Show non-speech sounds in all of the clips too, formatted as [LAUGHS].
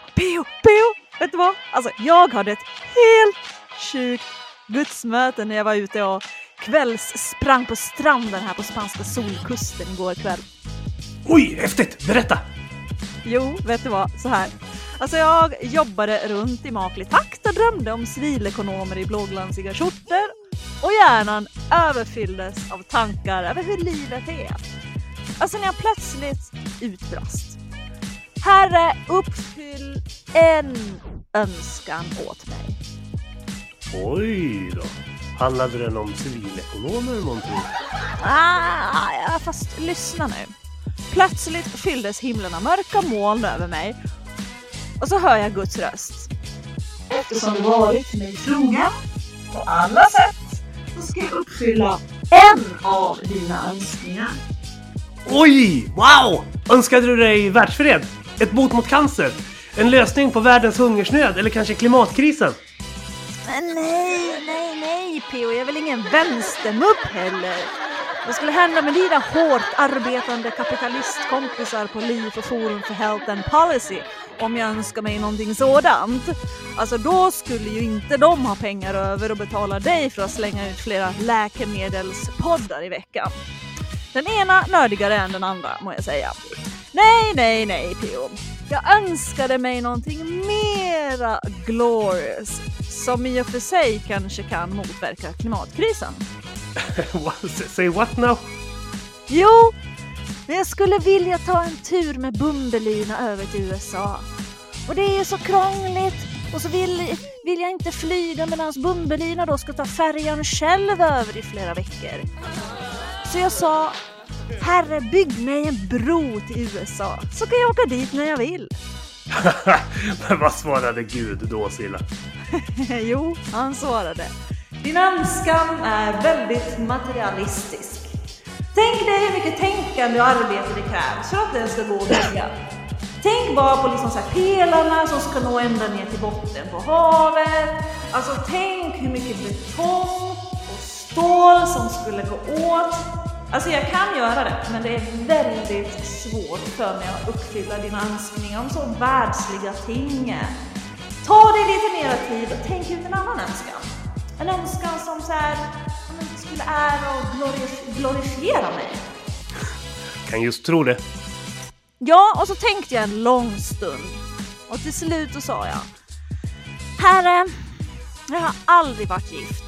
P.O. P.O. Vet du vad? Alltså jag hade ett helt sjukt gudsmöte när jag var ute och kvällssprang på stranden här på spanska solkusten igår kväll. Oj, häftigt! Berätta! Jo, vet du vad? Så här. Alltså jag jobbade runt i maklig takt och drömde om civilekonomer i blåglansiga skjortor och hjärnan överfylldes av tankar över hur livet är. Alltså när jag plötsligt utbrast. Herre, uppfyll en önskan åt mig. Oj då. Handlade den om civilekonomer månntro? Ah, ja, fast lyssna nu. Plötsligt fylldes himlen av mörka moln över mig och så hör jag Guds röst. Eftersom du varit mig trogen på alla sätt så ska jag uppfylla en av dina önskningar. Oj! Wow! Önskade du dig världsfred? Ett bot mot cancer? En lösning på världens hungersnöd? Eller kanske klimatkrisen? Men nej, nej, nej P.O. Jag är väl ingen vänstermupp heller. Vad skulle hända med dina hårt arbetande kapitalistkompisar på LIF och Forum för Health and Policy om jag önskar mig någonting sådant? Alltså då skulle ju inte de ha pengar över och betala dig för att slänga ut flera läkemedelspoddar i veckan. Den ena nördigare än den andra må jag säga. Nej, nej, nej P.O. Jag önskade mig någonting mera glorious som i och för sig kanske kan motverka klimatkrisen. [LAUGHS] Say what now? Jo, men jag skulle vilja ta en tur med Bumbelina över till USA. Och det är ju så krångligt och så vill, vill jag inte flyga medan Bumbelina då ska ta färjan själv över i flera veckor. Så jag sa, herre bygg mig en bro till USA så kan jag åka dit när jag vill. [LAUGHS] Men vad svarade Gud då Silla? [LAUGHS] jo, han svarade. Din önskan är väldigt materialistisk. Tänk dig hur mycket tänkande och arbete det krävs för att den ska gå att bygga. Tänk bara på liksom så här pelarna som ska nå ända ner till botten på havet. Alltså tänk hur mycket betong och stål som skulle gå åt. Alltså jag kan göra det, men det är väldigt svårt för mig att uppfylla dina önskningar om så världsliga ting. Ta dig lite mera tid och tänk ut en annan önskan. En önskan som så här, skulle ära och glorif glorifiera mig. Kan just tro det. Ja, och så tänkte jag en lång stund. Och till slut så sa jag. Herre, jag har aldrig varit gift.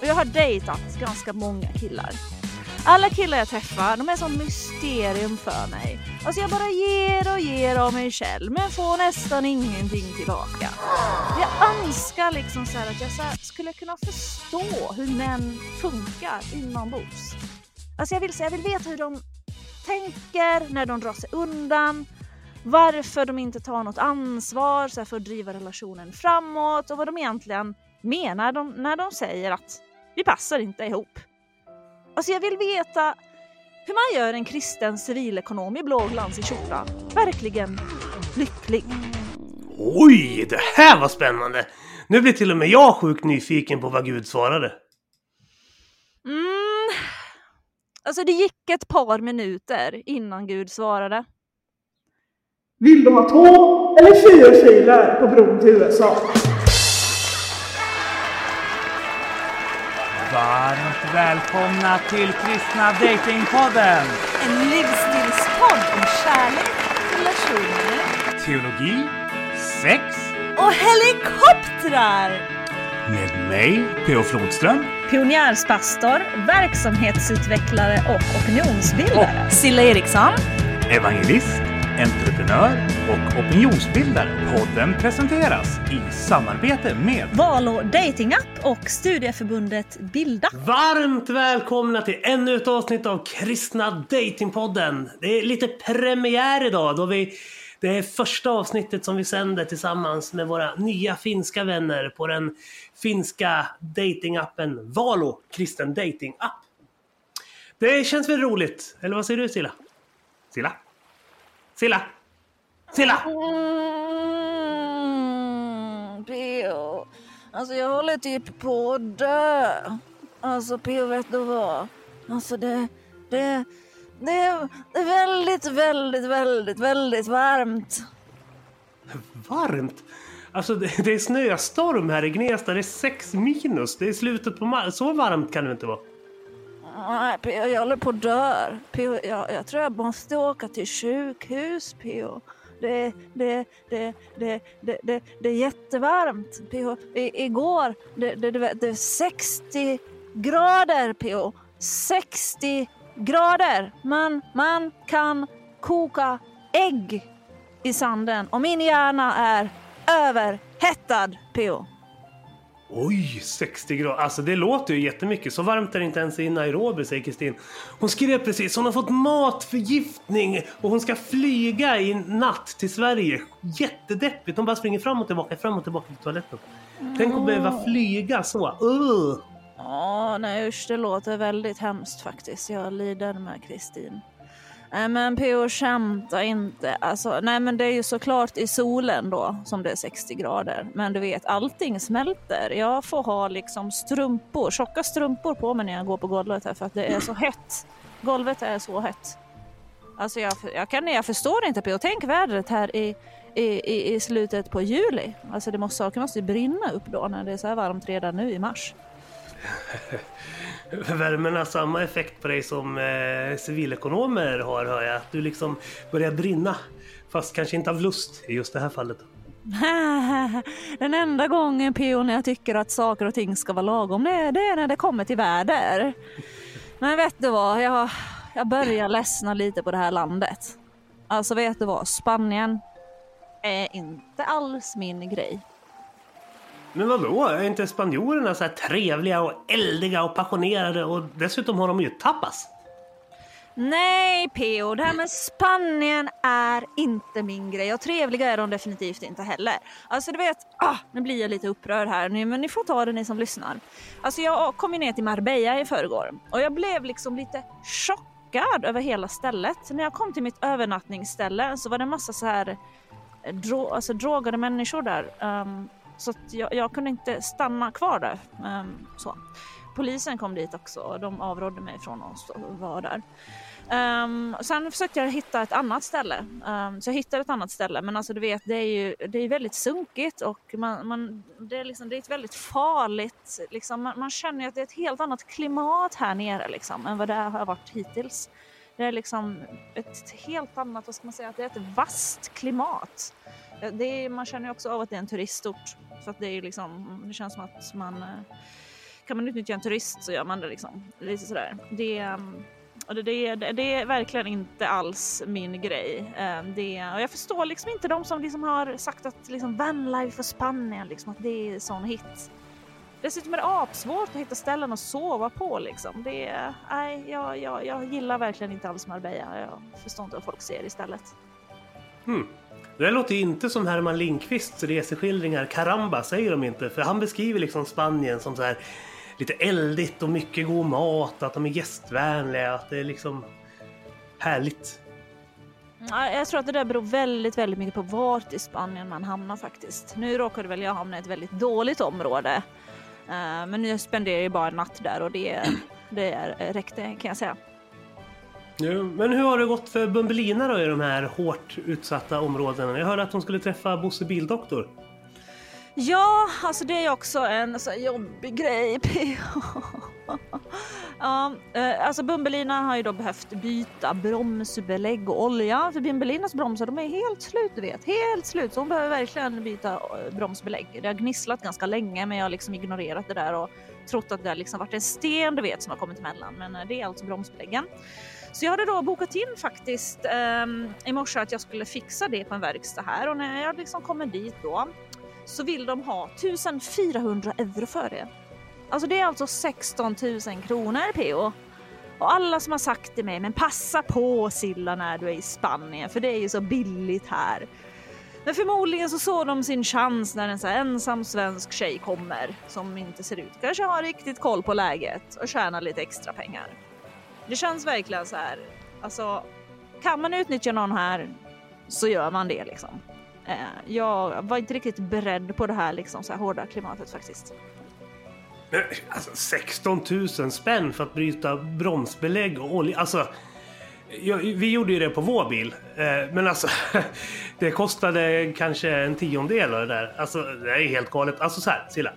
Och jag har dejtat ganska många killar. Alla killar jag träffar, de är som mysterium för mig. Alltså jag bara ger och ger av mig själv men får nästan ingenting tillbaka. Jag önskar liksom så att jag så skulle kunna förstå hur män funkar inombords. Alltså jag vill, så jag vill veta hur de tänker när de drar sig undan, varför de inte tar något ansvar så för att driva relationen framåt och vad de egentligen menar de, när de säger att vi passar inte ihop. Alltså jag vill veta hur man gör en kristen civilekonom i blå glansig skjorta verkligen lycklig. Oj, det här var spännande! Nu blir till och med jag sjukt nyfiken på vad Gud svarade. Mm. Alltså det gick ett par minuter innan Gud svarade. Vill du ha två eller fyra filer på bron till USA? Varmt välkomna till Kristna Datingpodden! En livsstilspodd om kärlek, relationer Teologi, sex och helikoptrar! med mig, P.O. Flodström. Pionjärspastor, verksamhetsutvecklare och opinionsbildare. Silla Eriksson. Evangelist, entreprenör och opinionsbildare. Podden presenteras i samarbete med Valo datingapp och studieförbundet Bilda. Varmt välkomna till ännu ett avsnitt av Kristna Datingpodden. Det är lite premiär idag då vi det är första avsnittet som vi sänder tillsammans med våra nya finska vänner på den finska datingappen Valo kristen datingapp. Det känns väl roligt, eller vad säger du Silla? Silla? Silla? Silla! Mm, P.O. Alltså jag håller typ på att dö. Alltså P.O. vet du vad? Alltså det, det, det, det är väldigt, väldigt, väldigt, väldigt varmt. Varmt? Alltså det, det är snöstorm här i Gnesta. Det är 6 minus. Det är slutet på maj. Så varmt kan det inte vara. Nej, P.O. jag håller på att dö. P.O. Jag, jag tror jag måste åka till sjukhus, P.O. Det, det, det, det, det, det, det är jättevarmt, P.O. I, igår, det, det, det, det är 60 grader, P.O. 60 grader. Man, man kan koka ägg i sanden och min hjärna är överhettad, P.O. Oj, 60 grader. Alltså det låter ju jättemycket. Så varmt är det inte ens i Nairobi, säger Kristin. Hon skrev precis, hon har fått matförgiftning och hon ska flyga i natt till Sverige. Jättedeppigt. Hon bara springer fram och tillbaka, fram och tillbaka till toaletten. Tänk att behöva flyga så. Uh. Ja, nej usch, det låter väldigt hemskt faktiskt. Jag lider med Kristin. Nej men P.O. skämta inte. Alltså, nej men det är ju såklart i solen då som det är 60 grader. Men du vet, allting smälter. Jag får ha liksom strumpor, tjocka strumpor på mig när jag går på golvet här för att det är så hett. Golvet är så hett. Alltså jag, jag, kan, jag förstår inte P.O. Tänk vädret här i, i, i, i slutet på juli. Alltså det måste, saker måste ju brinna upp då när det är så här varmt redan nu i mars. [LAUGHS] Värmen har samma effekt på dig som eh, civilekonomer har, hör jag. Att du liksom börjar brinna. Fast kanske inte av lust i just det här fallet. [LAUGHS] Den enda gången P.O. när jag tycker att saker och ting ska vara lagom, det är, det är när det kommer till väder. Men vet du vad, jag, jag börjar ledsna lite på det här landet. Alltså vet du vad, Spanien är inte alls min grej. Men vadå? Är inte spanjorerna så här trevliga och eldiga och passionerade och dessutom har de ju tapas? Nej P.O. det här med Spanien är inte min grej och trevliga är de definitivt inte heller. Alltså du vet, ah, nu blir jag lite upprörd här nu men ni får ta det ni som lyssnar. Alltså jag kom ju ner till Marbella i förrgår och jag blev liksom lite chockad över hela stället. När jag kom till mitt övernattningsställe så var det en massa så här eh, dro alltså, drogade människor där. Um, så att jag, jag kunde inte stanna kvar där. Um, så. Polisen kom dit också och de avrådde mig från att vara där. Um, sen försökte jag hitta ett annat ställe. Um, så jag hittade ett annat ställe men alltså du vet det är ju det är väldigt sunkigt och man, man, det, är liksom, det är ett väldigt farligt, liksom, man, man känner ju att det är ett helt annat klimat här nere liksom, än vad det har varit hittills. Det är liksom ett helt annat, vad ska man säga, det är ett vasst klimat. Eh, det är, man känner ju också av att det är en turistort. Så att det, är liksom, det känns som att man eh, kan man utnyttja en turist så gör man det liksom. Lite sådär. Det, ehm, det, det, det, är verkligen inte alls min grej. Ehm, det, och jag förstår liksom inte de som liksom har sagt att liksom vanlife för Spanien, liksom, att det är sån hit. Dessutom är det apsvårt att hitta ställen att sova på. Liksom. Det, nej, jag, jag, jag gillar verkligen inte alls Marbella. Jag förstår inte vad folk ser istället. Hmm. Det här låter ju inte som Herman Lindqvists reseskildringar. Caramba säger de inte. För han beskriver liksom Spanien som så här lite eldigt och mycket god mat. Att de är gästvänliga. Att det är liksom härligt. Jag tror att det där beror väldigt, väldigt mycket på vart i Spanien man hamnar faktiskt. Nu råkade väl jag hamna i ett väldigt dåligt område. Eh, men nu spenderar jag bara en natt där och det, det är, eh, räckte kan jag säga. Ja, men hur har det gått för Bumbelina då i de här hårt utsatta områdena? Jag hörde att hon skulle träffa Bosse Bildoktor. Ja, alltså det är också en så här jobbig grej. [LAUGHS] ja, eh, alltså Bumbelina har ju då behövt byta bromsbelägg och olja. För Bumbelinas bromsar de är helt slut du vet. Helt slut. Så hon behöver verkligen byta eh, bromsbelägg. Det har gnisslat ganska länge men jag har liksom ignorerat det där och trott att det har liksom varit en sten du vet som har kommit emellan. Men eh, det är alltså bromsbeläggen. Så jag hade då bokat in faktiskt eh, i morse att jag skulle fixa det på en verkstad här och när jag liksom kommer dit då så vill de ha 1400 euro för det. Alltså det är alltså 16 000 kronor PO. Och alla som har sagt till mig, men passa på Silla när du är i Spanien för det är ju så billigt här. Men förmodligen så såg de sin chans när en så här ensam svensk tjej kommer som inte ser ut, kanske har riktigt koll på läget och tjänar lite extra pengar. Det känns verkligen så här, alltså kan man utnyttja någon här så gör man det liksom. Eh, Jag var inte riktigt beredd på det här, liksom, så här hårda klimatet faktiskt. Men, Alltså 16 000 spänn för att bryta bromsbelägg och olja. Alltså, jag, vi gjorde ju det på vår bil. Eh, Men alltså, [LAUGHS] det kostade kanske en tiondel av det där. Alltså, det är helt galet. Alltså så här, Silla.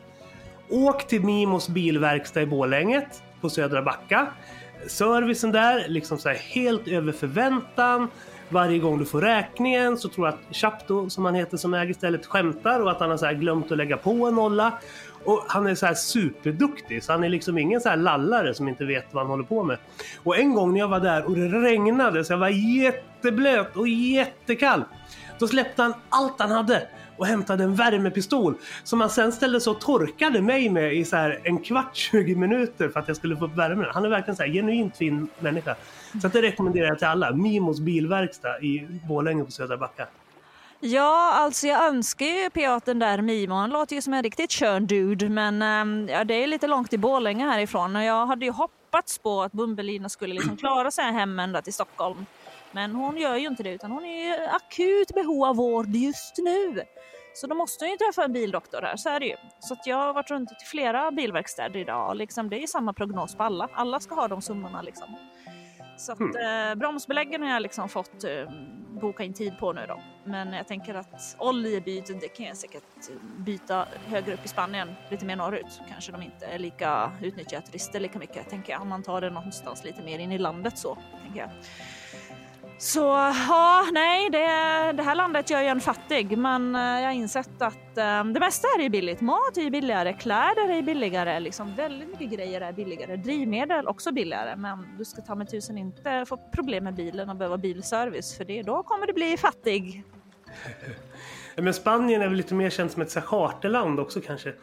Åk till Mimos bilverkstad i Borlänget på Södra Backa. Servicen där, liksom så här helt över förväntan. Varje gång du får räkningen så tror jag att Chapto, som han heter, som äger stället, skämtar och att han har så här glömt att lägga på en nolla. Och han är så här superduktig, så han är liksom ingen så här lallare som inte vet vad han håller på med. Och en gång när jag var där och det regnade så jag var jätteblöt och jättekall. Då släppte han allt han hade och hämtade en värmepistol som han sen ställde sig och torkade mig med i så här en kvart, [LAUGHS] 20 minuter för att jag skulle få upp värmen. Han är verkligen så här genuint fin människa. Så att det rekommenderar jag till alla. Mimos bilverkstad i Borlänge på Södra Backa. Ja, alltså jag önskar ju PA att den där Mimo, han låter ju som en riktigt skön dude, men ehm, ja, det är lite långt till Borlänge härifrån och jag hade ju hoppats på att Bumbelina skulle liksom klara sig hem ända till Stockholm. Men hon gör ju inte det utan hon är i akut behov av vård just nu. Så då måste hon ju träffa en bildoktor här, så är det ju. Så jag har varit runt till flera bilverkstäder idag. Liksom, det är samma prognos på alla. Alla ska ha de summorna liksom. Så att eh, bromsbeläggen har jag liksom fått eh, boka in tid på nu då. Men jag tänker att oljebyten, det kan jag säkert byta högre upp i Spanien, lite mer norrut. Kanske de inte är lika utnyttjar turister lika mycket, tänker jag. Om man tar det någonstans lite mer in i landet så, tänker jag. Så ja, nej, det, det här landet gör ju en fattig. Men eh, jag har insett att eh, det mesta är ju billigt. Mat är ju billigare, kläder är billigare, liksom väldigt mycket grejer är billigare. Drivmedel också billigare. Men du ska ta med tusen inte få problem med bilen och behöva bilservice för det, då kommer du bli fattig. [LAUGHS] Men Spanien är väl lite mer känt som ett så här charterland också kanske.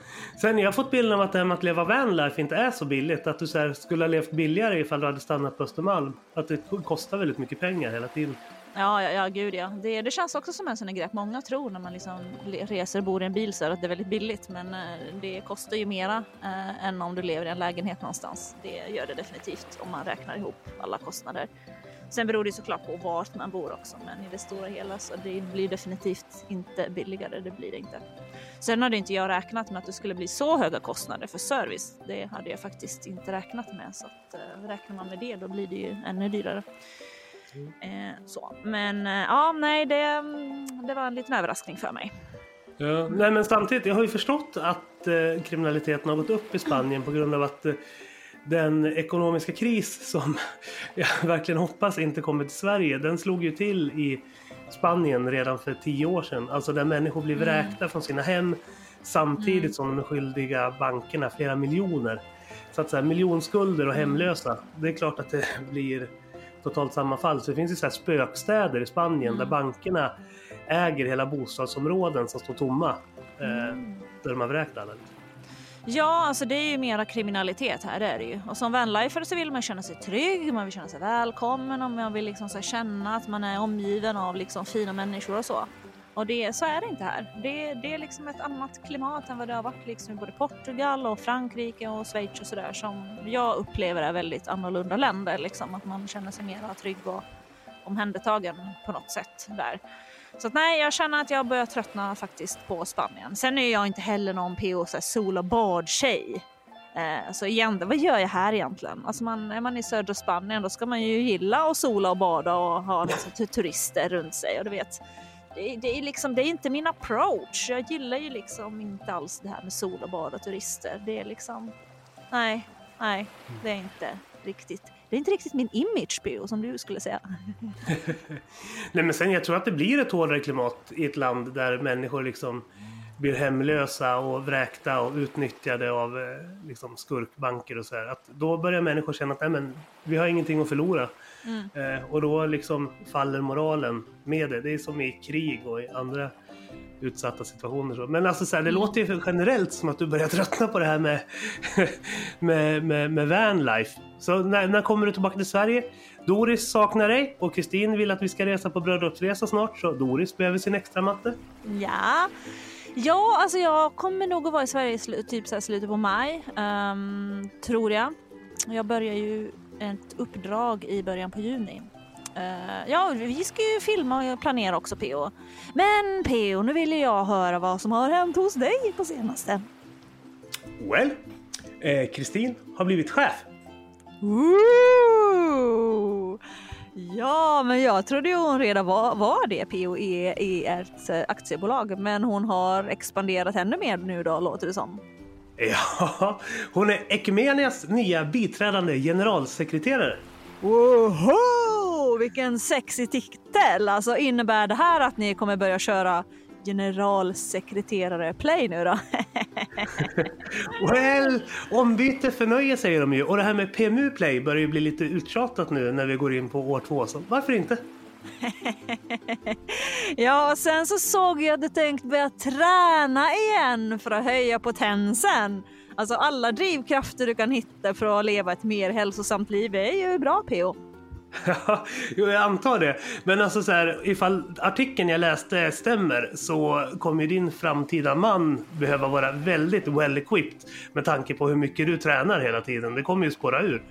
Sen jag har fått bilden av att det här med att leva vanlife inte är så billigt. Att du så här, skulle ha levt billigare ifall du hade stannat på Östermalm. Att det kostar väldigt mycket pengar hela tiden. Ja, ja, ja gud ja. Det, det känns också som en sån grej att många tror när man liksom reser och bor i en bil så här att det är väldigt billigt. Men eh, det kostar ju mera eh, än om du lever i en lägenhet någonstans. Det gör det definitivt om man räknar ihop alla kostnader. Sen beror det såklart på vart man bor också, men i det stora hela så det blir definitivt inte billigare. Det blir det inte. Sen hade inte jag räknat med att det skulle bli så höga kostnader för service. Det hade jag faktiskt inte räknat med, så att, eh, räknar man med det då blir det ju ännu dyrare. Eh, så. Men eh, ja, nej, det, mm, det var en liten överraskning för mig. Ja, nej men samtidigt, jag har ju förstått att eh, kriminaliteten har gått upp i Spanien på grund av att eh, den ekonomiska kris som [LAUGHS] jag verkligen hoppas inte kommer till Sverige, den slog ju till i Spanien redan för tio år sedan. Alltså där människor blir vräkta från sina hem samtidigt som de är skyldiga bankerna flera miljoner. Så att så här, miljonskulder och hemlösa, det är klart att det [LAUGHS] blir totalt sammanfall. Så det finns ju så här spökstäder i Spanien där bankerna äger hela bostadsområden som står tomma. Eh, där de har vräkt alla. Ja, alltså det är ju mera kriminalitet här, det är det ju. Och som vanlifare så vill man känna sig trygg, man vill känna sig välkommen och man vill liksom så känna att man är omgiven av liksom fina människor och så. Och det, så är det inte här. Det, det är liksom ett annat klimat än vad det har varit liksom i både Portugal och Frankrike och Schweiz och sådär som jag upplever är väldigt annorlunda länder. Liksom. Att man känner sig mer trygg och omhändertagen på något sätt där. Så att nej, jag känner att jag börjar tröttna faktiskt på Spanien. Sen är jag inte heller någon PO så här, sol och badtjej. Eh, så igen, vad gör jag här egentligen? Alltså man, är man i södra Spanien då ska man ju gilla att sola och bada och ha liksom, turister runt sig. Och du vet, det, det, är liksom, det är inte min approach. Jag gillar ju liksom inte alls det här med sol och bad och turister. Det är liksom, nej, nej, det är inte riktigt. Det är inte riktigt min image, PO, som du skulle säga. [LAUGHS] Nej men sen jag tror att det blir ett hårdare klimat i ett land där människor liksom blir hemlösa och vräkta och utnyttjade av eh, liksom skurkbanker och så här. Att då börjar människor känna att Nej, men, vi har ingenting att förlora. Eh, och då liksom faller moralen med det. Det är som i krig och i andra utsatta situationer. Så. Men alltså så här, det låter ju generellt som att du börjar [LAUGHS] tröttna på det här med, [LAUGHS] med, med, med vanlife. Så när, när kommer du tillbaka till Sverige? Doris saknar dig och Kristin vill att vi ska resa på bröllopsresa snart så Doris behöver sin extra matte. Ja. Ja, alltså jag kommer nog att vara i Sverige i typ så här slutet på maj, um, tror jag. Jag börjar ju ett uppdrag i början på juni. Eh, ja, vi ska ju filma och planera också PO. Men PO, nu vill jag höra vad som har hänt hos dig på senaste. Well, eh, Kristin har blivit chef. Ooh! Ja, men jag trodde ju hon redan var, var det PO i, i ett eh, aktiebolag. Men hon har expanderat ännu mer nu då, låter det som. [LAUGHS] Ja, hon är Ekumenias nya biträdande generalsekreterare. Woho! Vilken sexig titel! Alltså innebär det här att ni kommer börja köra generalsekreterare play nu då? [LAUGHS] Well, ombyte förnöje säger de ju. Och det här med PMU play börjar ju bli lite uttjatat nu när vi går in på år två. Så varför inte? [LAUGHS] ja, och sen så såg jag att du tänkt börja träna igen för att höja potensen. Alltså alla drivkrafter du kan hitta för att leva ett mer hälsosamt liv är ju bra PO. Ja, [LAUGHS] jo, jag antar det. Men alltså så här, ifall artikeln jag läste stämmer så kommer din framtida man behöva vara väldigt well equipped med tanke på hur mycket du tränar hela tiden. Det kommer ju spåra ur.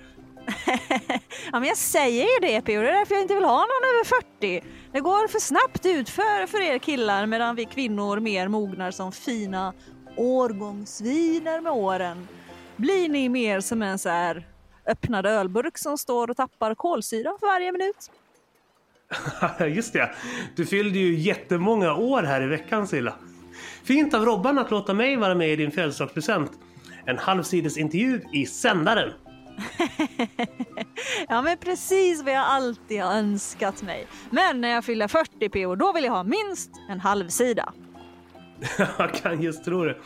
[LAUGHS] ja, men jag säger ju det PO, det är därför jag inte vill ha någon över 40. Det går för snabbt ut för, för er killar medan vi kvinnor mer mognar som fina årgångsviner med åren. Blir ni mer som en så här öppnad ölburk som står och tappar kolsyra för varje minut? [LAUGHS] Just det, du fyllde ju jättemånga år här i veckan Silla. Fint av Robban att låta mig vara med i din födelsedagspresent. En halvsidesintervju i sändaren. [LAUGHS] ja men precis vad jag alltid har önskat mig. Men när jag fyller 40 PO då vill jag ha minst en halvsida. [LAUGHS] Jag kan just tro det.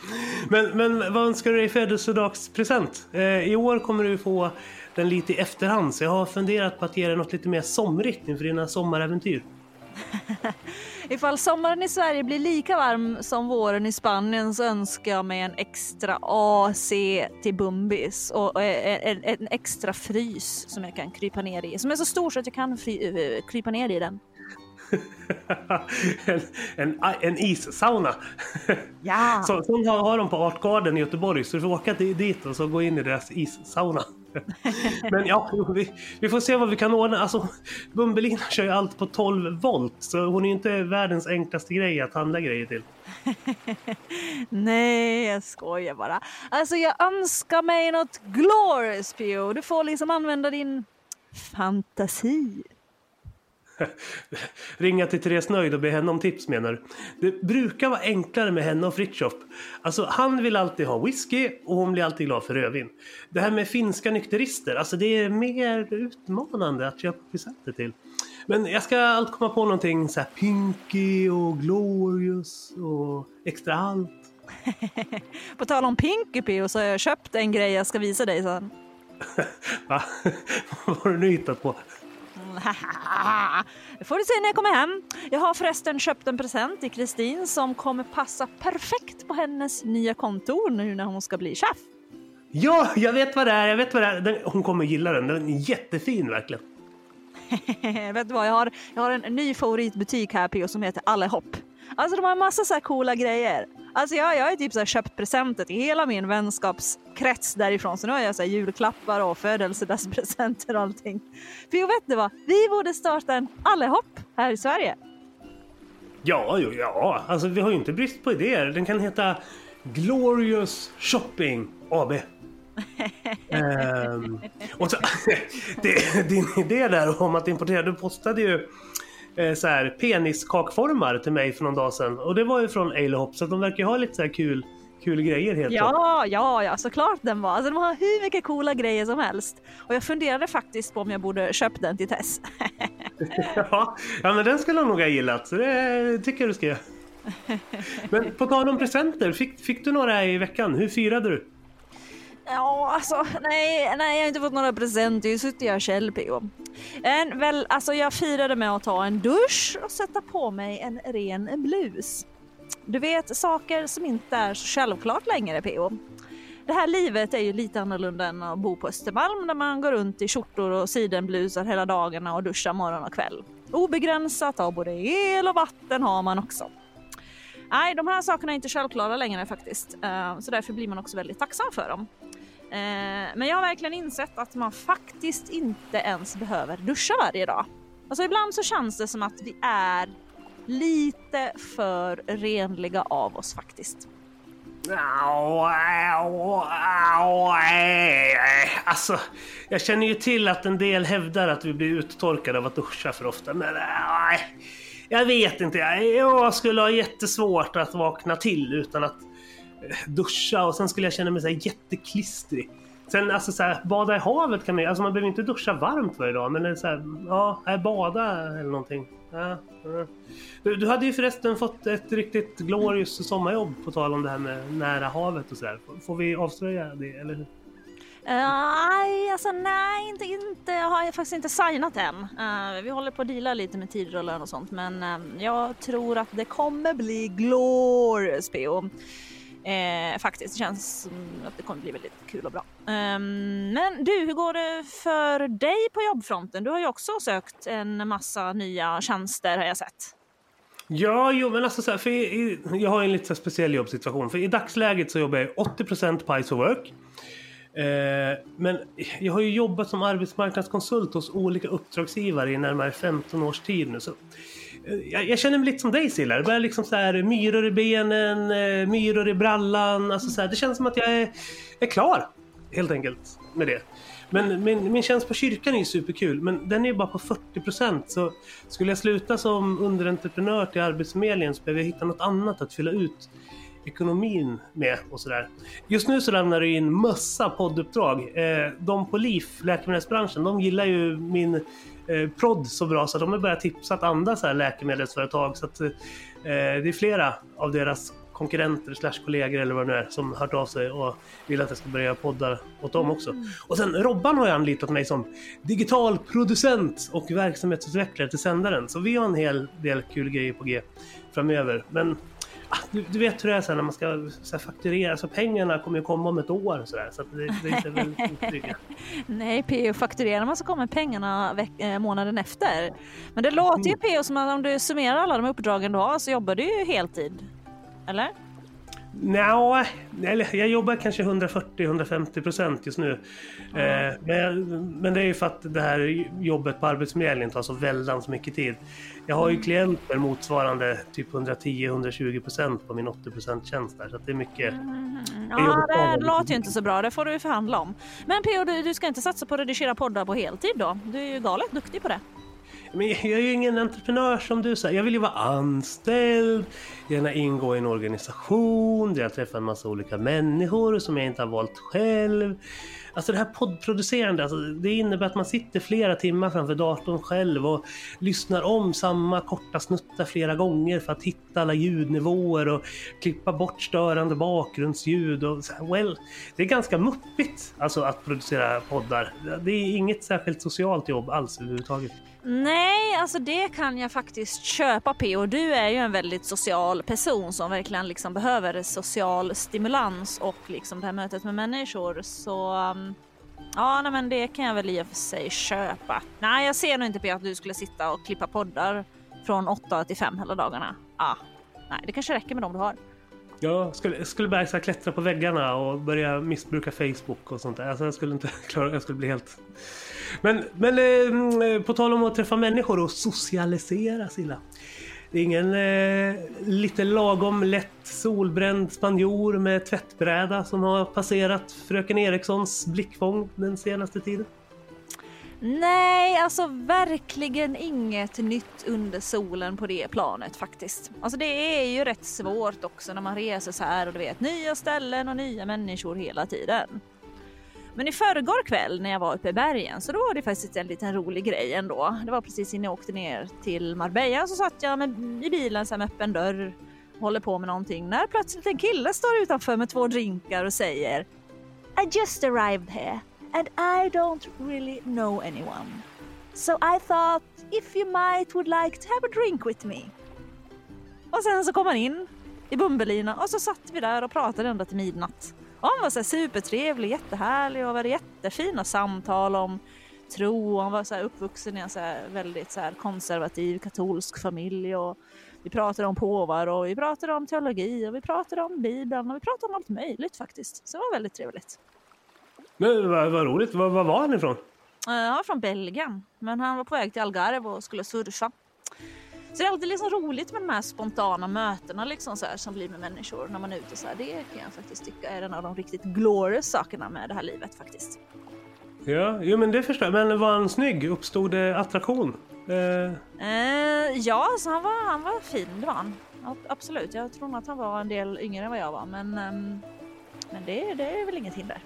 Men, men vad önskar du dig i födelsedagspresent? Eh, I år kommer du få den lite i efterhand så jag har funderat på att ge dig något lite mer somrigt inför dina sommaräventyr. [LAUGHS] Ifall sommaren i Sverige blir lika varm som våren i Spanien så önskar jag mig en extra AC till Bumbis och en, en, extra frys som jag kan krypa ner i. Som är så stor så att jag kan fry, eh, krypa ner i den. [LAUGHS] en, en, en issauna. Ja. [LAUGHS] Så, sån har, har de på Artgarden i Göteborg så du får åka dit och så gå in i deras issauna. [LAUGHS] Men ja, vi, vi, får se vad vi kan ordna. Alltså, Bumbelina kör ju allt på 12 volt så hon är ju inte världens enklaste grej att handla grejer till. [LAUGHS] Nej, jag skojar bara. Alltså jag önskar mig något glorious Pio. Du får liksom använda din fantasi. [LAUGHS] Ringa till Therese Nöjd och be henne om tips menar du? Det brukar vara enklare med henne och Fritiof. Alltså han vill alltid ha whisky och hon blir alltid glad för rödvin. Det här med finska nykterister, alltså det är mer utmanande att köpa presenter till. Men jag ska allt komma på någonting så här Pinky och Glorious och extra allt. [LAUGHS] på tal om Pinky så har jag köpt en grej jag ska visa dig sen. [LAUGHS] Va? Vad har du nu hittat på? Det [LAUGHS] får du se när jag kommer hem. Jag har förresten köpt en present till Kristin som kommer passa perfekt på hennes nya kontor nu när hon ska bli chef. Ja, jag vet vad det är. Jag vet vad det är. hon kommer gilla den. Den är jättefin verkligen. [LAUGHS] vet du vad, jag har, jag har en ny favoritbutik här Pio som heter Allehopp. Alltså de har en massa så här coola grejer. Alltså jag, jag har typ så köpt presenter till hela min vänskapskrets därifrån. Så nu har jag så julklappar och födelsedagspresenter och allting. För jag vet du vad? Vi borde starta en Allehopp här i Sverige. Ja, jo, ja. Alltså vi har ju inte brist på idéer. Den kan heta Glorious Shopping AB. um, [LAUGHS] och så, [LAUGHS] det, din idé där om att importera, du postade ju eh, så här, peniskakformar till mig för någon dag sedan. Och det var ju från Alehopp så de verkar ju ha lite så här kul kul grejer helt Ja, ja, ja, såklart den var. Alltså, de har hur mycket coola grejer som helst. Och jag funderade faktiskt på om jag borde köpt den till Tess. [LAUGHS] [LAUGHS] ja, ja, men den skulle hon nog ha gillat. Så det tycker jag du ska göra. Men på tal om presenter, fick, fick du några i veckan? Hur firade du? Ja, alltså nej, nej, jag har inte fått några presenter. Jag sitter jag själv på. En, väl, alltså jag firade med att ta en dusch och sätta på mig en ren blus. Du vet, saker som inte är så självklart längre PO. Det här livet är ju lite annorlunda än att bo på Östermalm där man går runt i skjortor och sidenblusar hela dagarna och duschar morgon och kväll. Obegränsat av både el och vatten har man också. Nej, de här sakerna är inte självklara längre faktiskt, eh, så därför blir man också väldigt tacksam för dem. Eh, men jag har verkligen insett att man faktiskt inte ens behöver duscha varje dag. Alltså ibland så känns det som att vi är lite för renliga av oss faktiskt. Alltså, jag känner ju till att en del hävdar att vi blir uttorkade av att duscha för ofta, men eh, jag vet inte. Jag skulle ha jättesvårt att vakna till utan att duscha och sen skulle jag känna mig så här jätteklistrig. Sen alltså så här, bada i havet kan man ju, alltså man behöver inte duscha varmt varje dag men det är så här, ja, bada eller någonting. Ja, ja. Du, du hade ju förresten fått ett riktigt glorious sommarjobb på tal om det här med nära havet och sådär. Får vi avslöja det eller hur? Eh, nej, alltså nej, inte, inte, jag har faktiskt inte signat än. Uh, vi håller på att deala lite med tider och lön och sånt men uh, jag tror att det kommer bli glorious PO. Eh, faktiskt, det känns som att det kommer bli väldigt kul och bra. Eh, men du, hur går det för dig på jobbfronten? Du har ju också sökt en massa nya tjänster har jag sett. Ja, jo, men alltså så här, för i, jag har en lite speciell jobbsituation. För i dagsläget så jobbar jag 80% på Ice Work. Eh, men jag har ju jobbat som arbetsmarknadskonsult hos olika uppdragsgivare i närmare 15 års tid nu. Så jag, jag, känner mig lite som dig Silla. Det börjar liksom så här myror i benen, eh, myror i brallan. Alltså så här, det känns som att jag är, är klar helt enkelt med det. Men min, min tjänst på kyrkan är ju superkul, men den är ju bara på 40 procent. Så skulle jag sluta som underentreprenör till Arbetsförmedlingen så behöver jag hitta något annat att fylla ut ekonomin med och sådär. Just nu så lämnar det in massa podduppdrag. Eh, de på LIF, läkemedelsbranschen, de gillar ju min eh, prodd så bra så de har börjat tipsa att andra så här läkemedelsföretag. Så att, eh, det är flera av deras konkurrenter slash kollegor eller vad det nu är som hört av sig och vill att jag ska börja podda åt dem också. Mm. Och sen Robban har ju anlitat mig som digital producent och verksamhetsutvecklare till sändaren. Så vi har en hel del kul grejer på G framöver. Men du, du, vet hur det är sen när man ska så fakturera, så pengarna kommer ju komma om ett år så, där, så det, det är väl. [LAUGHS] Nej, PO fakturerar man så kommer pengarna veck- månaden efter. Men det låter ju mm. PO som att om du summerar alla de uppdragen du har så jobbar du ju heltid. Eller? Nja, jag jobbar kanske 140-150 procent just nu. Mm. men, men det är ju för att det här jobbet på Arbetsförmedlingen tar så väldans mycket tid. Jag har ju mm. klienter motsvarande typ 110-120 procent på min 80 procent tjänst där. Så det är mycket. Mm. Ja, det låter ju inte så bra. Det får du förhandla om. Men P.O. Du, du ska inte satsa på att redigera poddar på heltid då? Du är ju galet duktig på det. Men jag är ju ingen entreprenör som du säger. Jag vill ju vara anställd, gärna ingå i en organisation där jag träffar en massa olika människor som jag inte har valt själv. Alltså det här poddproducerande, alltså, det innebär att man sitter flera timmar framför datorn själv och lyssnar om samma korta snuttar flera gånger för att hitta alla ljudnivåer och klippa bort störande bakgrundsljud. Och, well, det är ganska muppigt alltså, att producera poddar. Det är inget särskilt socialt jobb alls överhuvudtaget. Nej, alltså det kan jag faktiskt köpa P och du är ju en väldigt social person som verkligen liksom behöver social stimulans och liksom det här mötet med människor. Så um, ja, nej, men det kan jag väl i och för sig köpa. Nej, jag ser nog inte P att du skulle sitta och klippa poddar från 8 till 5 hela dagarna. Ah, nej, det kanske räcker med dem du har. Jag skulle, skulle börja så klättra på väggarna och börja missbruka Facebook och sånt där. Alltså jag skulle inte [LAUGHS] klara Jag skulle bli helt... Men, men eh, på tal om att träffa människor och socialisera Silla. Det är ingen eh, lite lagom lätt solbränd spanjor med tvättbräda som har passerat fröken Erikssons blickfång den senaste tiden? Nej, alltså verkligen inget nytt under solen på det planet faktiskt. Alltså det är ju rätt svårt också när man reser så här och du vet nya ställen och nya människor hela tiden. Men i förrgår kväll när jag var uppe i bergen så då var det faktiskt en liten rolig grej ändå. Det var precis innan jag åkte ner till Marbella så satt jag med, i bilen så med öppen dörr och håller på med någonting när plötsligt en kille står utanför med två drinkar och säger I just arrived here and I don't really know anyone. So I thought if you might would like to have a drink with me. Och sen så kom han in i Bumbelina och så satt vi där och pratade ända till midnatt. Han var så supertrevlig, jättehärlig och hade jättefina samtal om tro. Han var så uppvuxen i en så väldigt så konservativ katolsk familj. Och vi pratade om påvar och vi pratade om teologi och vi pratade om Bibeln och vi pratade om allt möjligt faktiskt. Så det var väldigt trevligt. Men vad, vad roligt. Var, var var han ifrån? Han var från Belgien, men han var på väg till Algarve och skulle surfa. Så det är alltid liksom roligt med de här spontana mötena liksom så här, som blir med människor när man är ute så här. Det kan jag faktiskt tycka är en av de riktigt glorious sakerna med det här livet faktiskt. Ja, jo, men det förstår jag. Men var han snygg? Uppstod det attraktion? Eh, Eh, ja, så han var, han var fin, det var han. Absolut, jag tror nog att han var en del yngre än vad jag var, men, ehm, men det, det är väl inget hinder.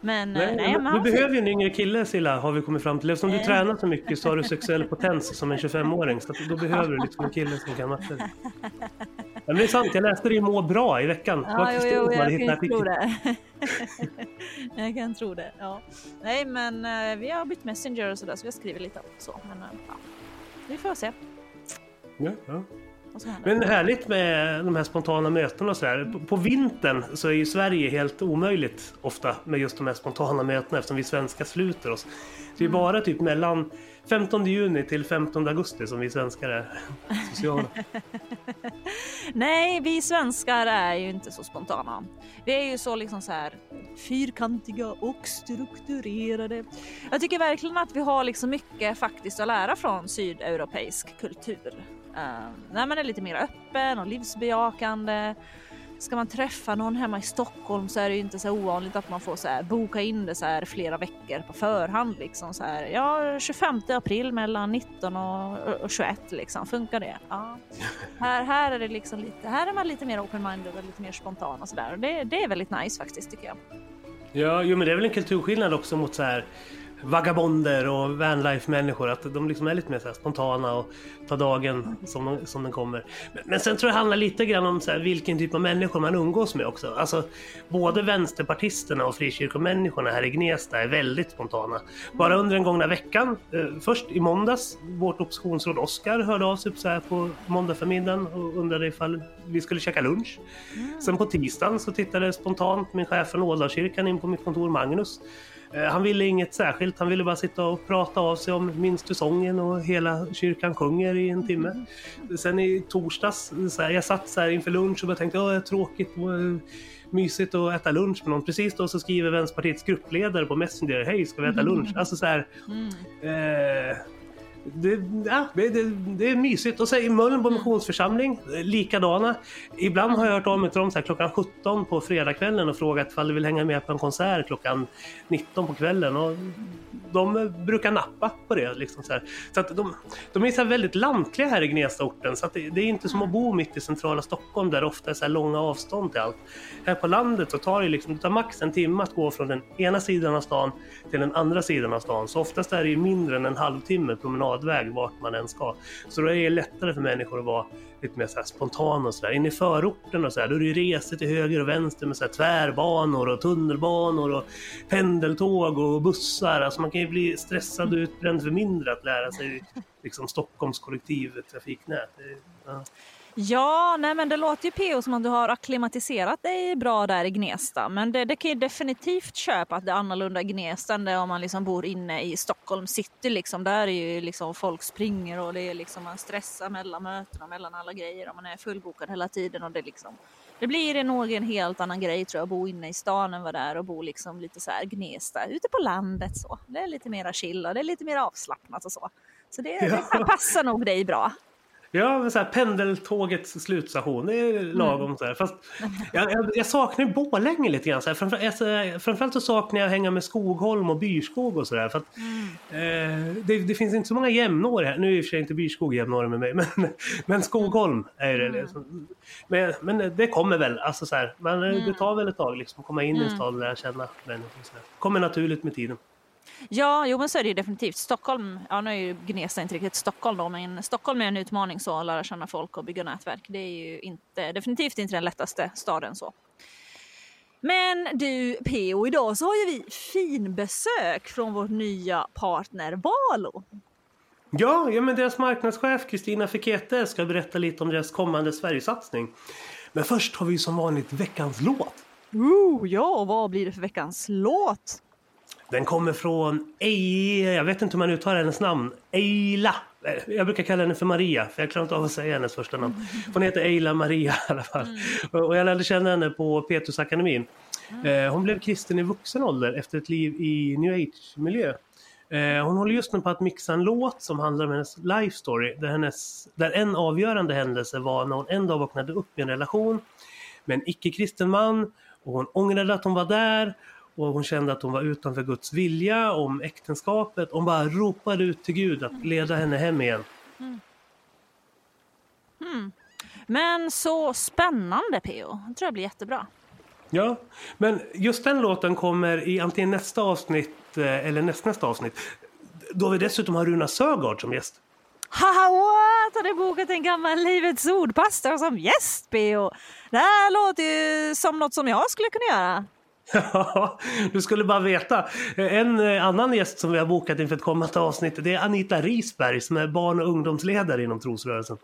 Men eh, nej, nej, du behöver ju en yngre kille Silla, har vi kommit fram till. Eftersom du Eh. tränar så mycket så har du sexuell [LAUGHS] potens som en 25-åring. Så då behöver du liksom en kille som kan matte. Men det är sant, jag läste det i Må bra i veckan. Ja, jo, jo, jag kan tro det. [LAUGHS] jag kan tro det, ja. Nej, men eh, vi har bytt Messenger och sådär, så vi har skrivit lite så. Men ja, vi får se Ja, ja. Men härligt med de här spontana mötena och sådär. På, på vintern så är ju Sverige helt omöjligt ofta med just de här spontana mötena eftersom vi svenskar sluter oss. Det är bara typ mellan 15 juni till 15 augusti som vi svenskar är [LAUGHS] sociala. Nej, vi svenskar är ju inte så spontana. Vi är ju så liksom så här fyrkantiga och strukturerade. Jag tycker verkligen att vi har liksom mycket faktiskt att lära från sydeuropeisk kultur. Uh, när man är lite mer öppen och livsbejakande. Ska man träffa någon hemma i Stockholm så är det ju inte så ovanligt att man får så här, boka in det så här flera veckor på förhand. Liksom så här, ja, 25 april mellan 19 och, och 21 liksom. Funkar det? Ja. [LAUGHS] Här, här är det liksom lite, här är man lite mer open-minded och lite mer spontan och sådär. Det, det är väldigt nice faktiskt tycker jag. Ja, jo, men det är väl en kulturskillnad också mot så här vagabonder och vanlife-människor. Att de liksom är lite mer spontana och tar dagen som, de, som den kommer. Men, men sen tror jag det handlar lite grann om här vilken typ av människor man umgås med också. Alltså, både vänsterpartisterna och frikyrkomänniskorna här i Gnesta är väldigt spontana. Bara under den gångna veckan, eh, först i måndags, vårt oppositionsråd Oskar hörde av sig så här på måndag förmiddagen och undrade ifall vi skulle käka lunch. Sen på tisdagen så tittade spontant min chef från Ådalskyrkan in på mitt kontor, Magnus. Eh, Han ville inget särskilt, han ville bara sitta och prata av sig om Minns du sången och hela kyrkan sjunger i en timme. Sen i torsdags, så här, jag satt så här inför lunch och bara tänkte att det är tråkigt och mysigt att äta lunch med någon. Precis då så skriver Vänsterpartiets gruppledare på Messenger, hej ska vi äta lunch? Alltså så här, eh, det, ja, det, det, det är mysigt. Och så i Mölnbo missionsförsamling, eh, likadana. Ibland har jag hört av mig till dem så här, klockan 17 på fredagskvällen och frågat ifall de vill hänga med på en konsert klockan 19 på kvällen. Och de eh, brukar nappa på det. Liksom så. Så att de, de är så väldigt lantliga här i Gnestaorten. Så det, är inte som att bo mitt i centrala Stockholm där det ofta är så långa avstånd till allt. Här på landet så tar det, liksom, det tar max en timme att gå från den ena sidan av stan till den andra sidan av stan. Så oftast är det ju mindre än en halvtimme promenadväg vart man än ska. Så då är det lättare för människor att vara lite mer så här spontana och sådär. Inne i förorten och så här, då är det ju resor till höger och vänster med så här tvärbanor och tunnelbanor och pendeltåg och bussar. Alltså man kan ju bli stressad och utbränd för mindre att lära sig liksom Stockholms kollektivtrafiknät. Ja. Ja, nej men det låter ju PO som att du har akklimatiserat dig bra där i Gnesta. Men det, det kan ju definitivt köpa att det är annorlunda i Gnesta än det om man liksom bor inne i Stockholm city. Liksom. Där är ju liksom folk springer och det är liksom man stressar mellan möten och mellan alla grejer och man är fullbokad hela tiden. Och det, liksom, det blir nog en helt annan grej tror jag att bo inne i stan än vad det är att bo liksom lite så här Gnesta, ute på landet så. Det är lite mera chill och det är lite mer avslappnat och så. Så det, det passar nog dig bra. Ja, men så här, pendeltågets slutstation, det är lagom så här. Fast jag, jag, jag saknar ju Borlänge lite grann. Så här. Framför, alltså, framförallt så saknar jag att hänga med Skogholm och Byrskog och sådär. För att, eh, det, det finns inte så många jämnår här. Nu är i och för sig inte Byrskog jämnår med mig, men, men Skogholm är det. Liksom. Men, men det kommer väl. Alltså, så här, man, Det tar väl ett tag liksom, att komma in i stan och lära känna människor. Här. kommer naturligt med tiden. Ja, jo men så är det ju definitivt. Stockholm, ja nu är ju Gnesta inte riktigt Stockholm då, men Stockholm är en utmaning så att lära känna folk och bygga nätverk. Det är ju inte, definitivt inte den lättaste staden så. Men du PO, idag så har ju vi finbesök från vår nya partner Valo. Ja, ja men deras marknadschef Kristina Fikete ska berätta lite om deras kommande Sverigesatsning. Men först har vi som vanligt veckans låt. Ooh, ja, vad blir det för veckans låt? Den kommer från Eila, jag vet inte hur man uttalar hennes namn. Eila. Jag brukar kalla henne för Maria, för jag klarar inte av att säga hennes första namn. Hon heter Eila Maria i alla fall. Och jag lärde känna henne på Petrusakademin. Eh, Hon blev kristen i vuxen ålder efter ett liv i new age-miljö. Eh, hon håller just nu på att mixa en låt som handlar om hennes life story. Där, hennes, där en avgörande händelse var när hon en dag vaknade upp i en relation med en icke-kristen man. Och hon ångrade att hon var där. Och hon kände att hon var utanför Guds vilja om äktenskapet. Hon bara ropade ut till Gud att leda henne hem igen. Men så spännande PO. Det tror jag blir jättebra. Ja, men just den låten kommer i antingen nästa avsnitt eh, eller nästnästa avsnitt. Då vi dessutom har Runa Sögaard som gäst. Haha, what? Har du bokat en gammal Livets Ord-pastor som gäst PO? Det här låter ju som något som jag skulle kunna göra. Ja, du skulle bara veta. En eh, annan gäst som vi har bokat inför ett kommande avsnitt det är Anita Risberg som är barn och ungdomsledare inom trosrörelsen.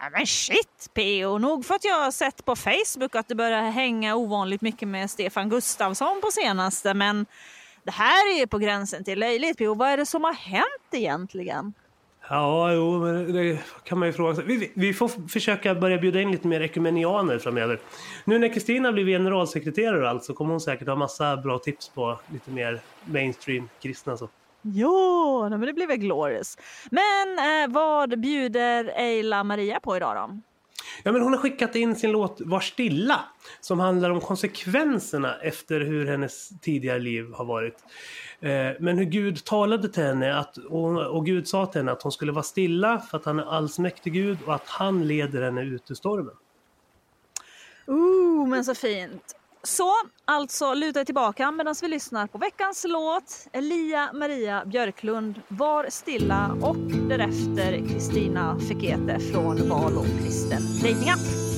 Ja, men shit PO, nog för att jag har sett på Facebook att du börjar hänga ovanligt mycket med Stefan Gustafsson på senaste men det här är ju på gränsen till löjligt PO. Vad är det som har hänt egentligen? Ja, jo, men det kan man ju fråga sig. Vi, vi får försöka börja bjuda in lite mer ekumenianer framöver. Nu när Kristina blir generalsekreterare och allt så kommer hon säkert ha massa bra tips på lite mer mainstream kristna så. Ja, men det blir väl glorious. Men eh, vad bjuder Eila Maria på idag då? Ja, men hon har skickat in sin låt Var stilla som handlar om konsekvenserna efter hur hennes tidigare liv har varit. Eh, men hur Gud talade till henne att, och, och Gud sa till henne att hon skulle vara stilla för att han är allsmäktig Gud och att han leder henne ut ur stormen. Ooh, men så fint. Så, alltså luta er tillbaka medan vi lyssnar på veckans låt Elia Maria Björklund Var stilla och därefter Kristina Fekete från Val och kristen datingapp.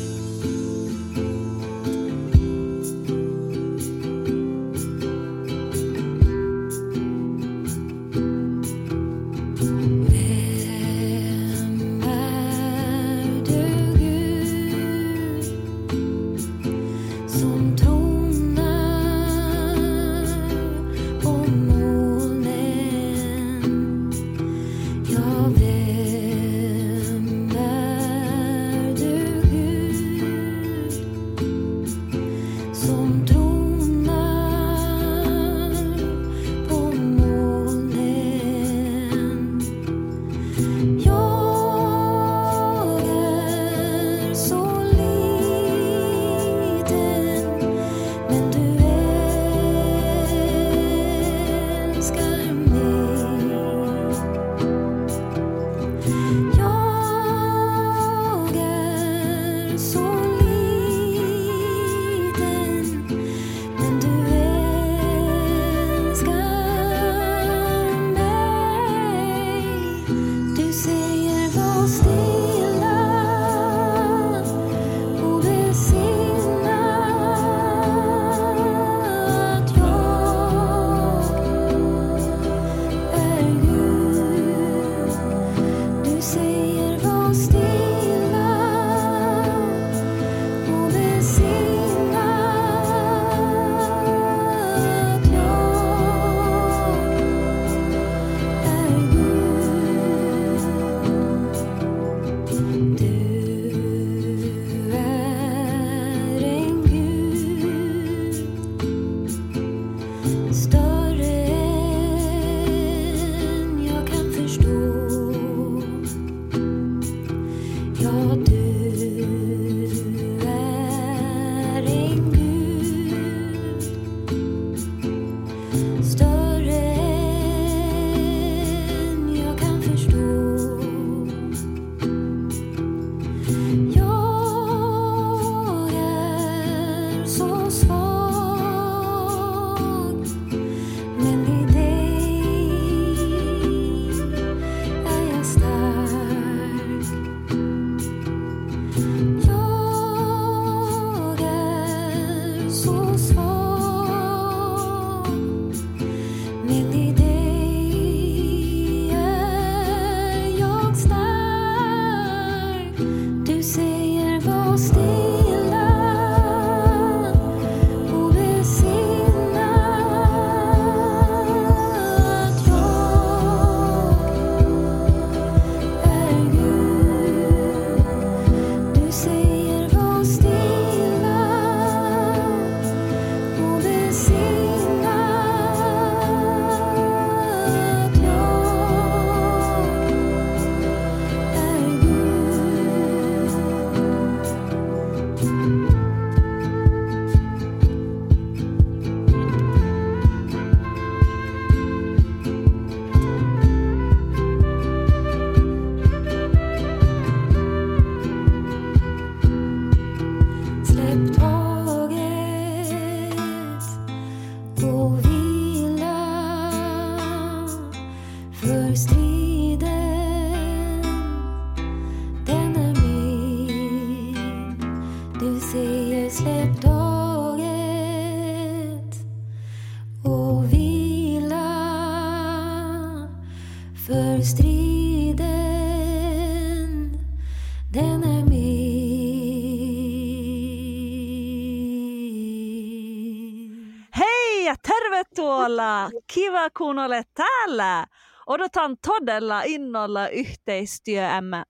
Kiva kuunnelle täällä! Odotan todella innolla yhteistyöämme.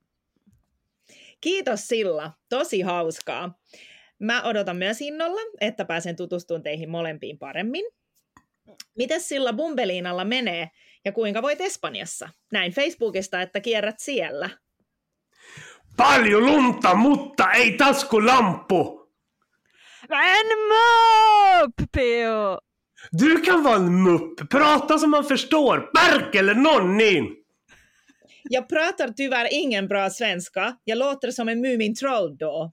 Kiitos Silla, tosi hauskaa. Mä odotan myös innolla, että pääsen tutustumaan teihin molempiin paremmin. Mites Silla Bumbeliinalla menee ja kuinka voit Espanjassa? Näin Facebookista, että kierrät siellä. Paljon lunta, mutta ei taskulamppu! En mupp, Peo! Du kan vara en mupp, prata som man förstår, Berk eller nonnin! Jag pratar tyvärr ingen bra svenska. Jag låter som en Mumintroll då.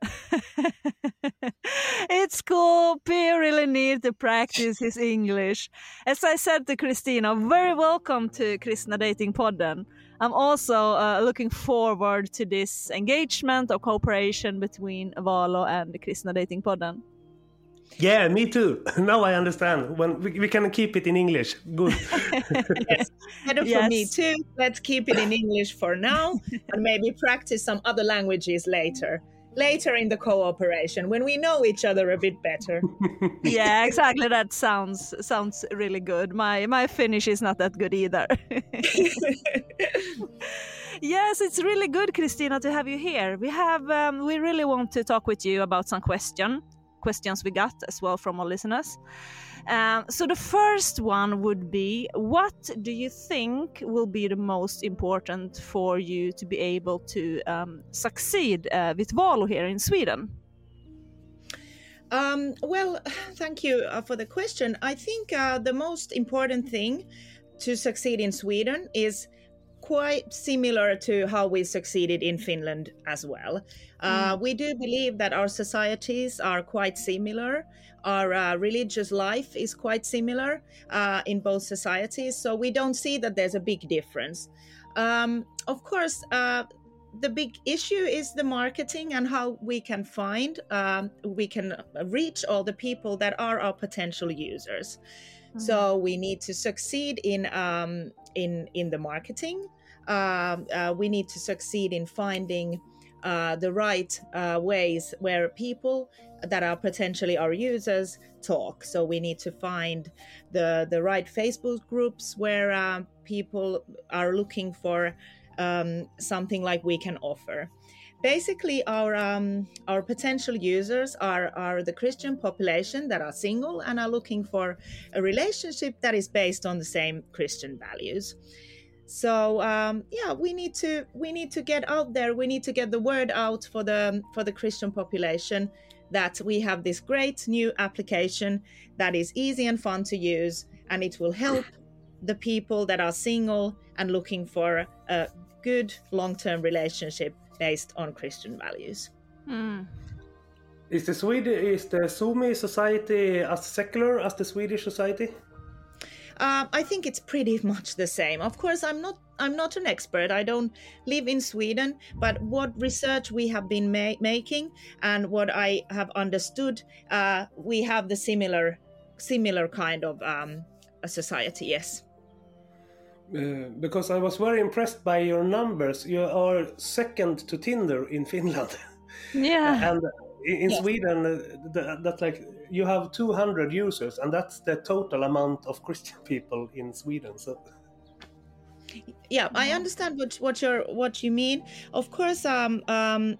[LAUGHS] it's cool. Peo really need to practice his English. As I said to Christina, very welcome to Kristna Dating Podden. I'm also uh, looking forward to this engagement or cooperation between Valo and Kristna Dating Podden. Yeah, me too. [LAUGHS] Now I understand. When we, we can keep it in English. Good. [LAUGHS] Yes, better for me too. Let's keep it in English for now [LAUGHS] and maybe practice some other languages later. Later in the cooperation when we know each other a bit better. yeah, exactly. That sounds sounds really good. My my Finnish is not that good either. yes, it's really good, Christina, to have you here. We have um, we really want to talk with you about some question questions we got as well from our listeners. Um, so the first one would be, what do you think will be the most important for you to be able to um, succeed uh, with Valo here in Sweden? Um, well, [SIGHS] thank you uh, for the question. I think uh, the most important thing to succeed in Sweden is quite similar to how we succeeded in Finland as well. Uh, We do believe that our societies are quite similar. Our uh, religious life is quite similar uh, in both societies, so we don't see that there's a big difference. Um, of course, uh, the big issue is the marketing and how we can find um, we can reach all the people that are our potential users so we need to succeed in um, in in the marketing um, uh, we need to succeed in finding uh, the right uh, ways where people that are potentially our users talk. So we need to find the the right Facebook groups where uh, people are looking for um, something like we can offer. Basically, our um, our potential users are are the Christian population that are single and are looking for a relationship that is based on the same Christian values. So um, yeah, we need to we need to get out there. We need to get the word out for the for the Christian population that we have this great new application that is easy and fun to use, and it will help the people that are single and looking for a good long-term relationship based on Christian values. Mm. Is the Swedish is the Sumi society as secular as the Swedish society? Um, I think it's pretty [LAUGHS] much the same. Of course, I'm not I'm not an expert. I don't live in Sweden, but what research we have been ma- making and what I have understood, uh, we have the similar similar kind of um, a society. Yes. Uh, because I was very impressed by your numbers. You are second to Tinder in Finland, [LAUGHS] Yeah. and in, in Yes. Sweden, uh, th- that's like you have 200 users, and that's the total amount of Christian people in Sweden. So yeah i understand what what you're what you mean of course um um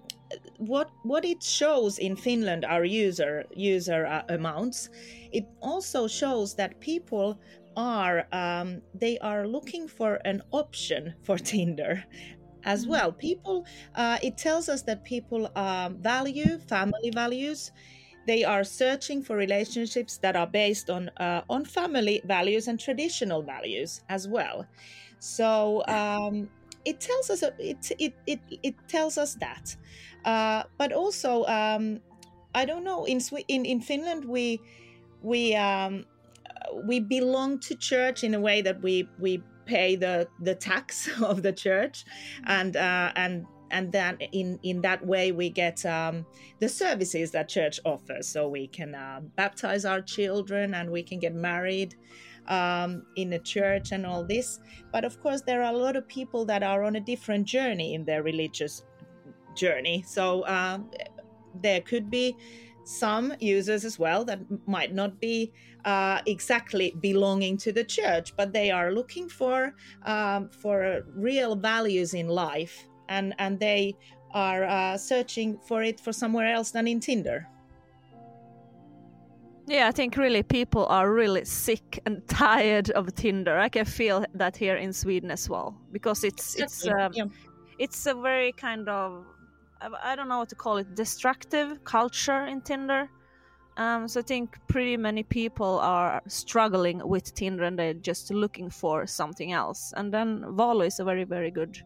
what what it shows in finland our user user uh, amounts it also shows that people are um, they are looking for an option for tinder as well. People uh, it tells us that people um, value family values. They are searching for relationships that are based on uh, on family values and traditional values as well. So um, it tells us it it it, it tells us that. Uh, but also um, i don't know in Swe- in in finland we we um, we belong to church in a way that we we pay the the tax [LAUGHS] of the church and uh, and and then in in that way we get um, the services that church offers. So we can uh, baptize our children and we can get married um, in a church and all this. But of course, there are a lot of people that are on a different journey in their religious journey. So um, there could be some users as well that might not be uh, exactly belonging to the church, but they are looking for um, for real values in life, and and they are uh, searching for it for somewhere else than in Tinder. Yeah, I think really people are really sick and [LAUGHS] tired of Tinder. I can feel that here in Sweden as well because it's it's um, yeah. it's a very kind of I I don't know what to call it destructive culture in Tinder. Um, so I think pretty many people are struggling with Tinder and they're just looking for something else. And then Valo is a very very good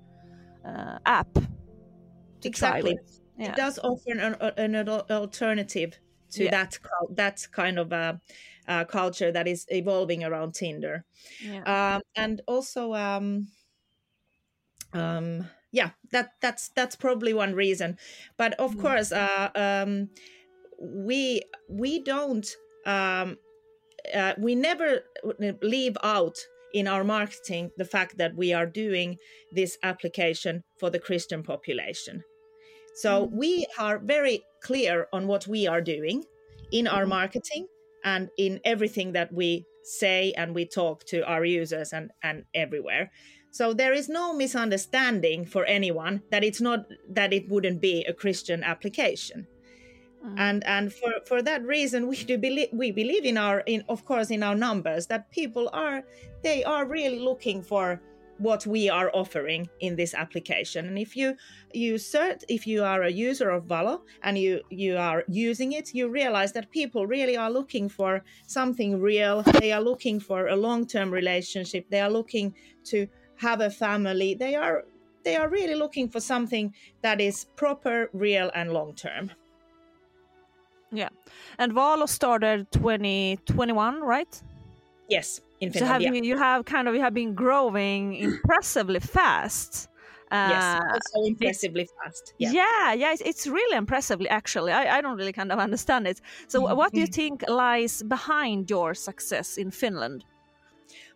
uh, app. Exactly. Yeah. It does offer an, an al- alternative to Yeah. that that kind of uh, uh, culture that is evolving around Tinder. yeah. um, and also um, um, yeah that that's that's probably one reason but of Mm. course uh, um, we we don't um, uh, we never leave out in our marketing the fact that we are doing this application for the christian population so we are very clear on what we are doing in our marketing and in everything that we say and we talk to our users and, and everywhere. So there is no misunderstanding for anyone that it's not that it wouldn't be a Christian application. Mm. And and for, for that reason we do believe we believe in our in of course in our numbers that people are they are really looking for what we are offering in this application. And if you you search if you are a user of Valo and you you are using it you realize that people really are looking for something real. They are looking for a long-term relationship. They are looking to have a family. They are they are really looking for something that is proper real and long term Yeah. And Valo started 2021, right? yes in So Finland have yeah. you, you have kind of you have been growing [CLEARS THROAT] impressively fast. yes Uh, also impressively fast yeah yeah, yeah, it's, it's really impressively actually. I, I don't really kind of understand it. So Mm-hmm. what do you think lies behind your success in Finland?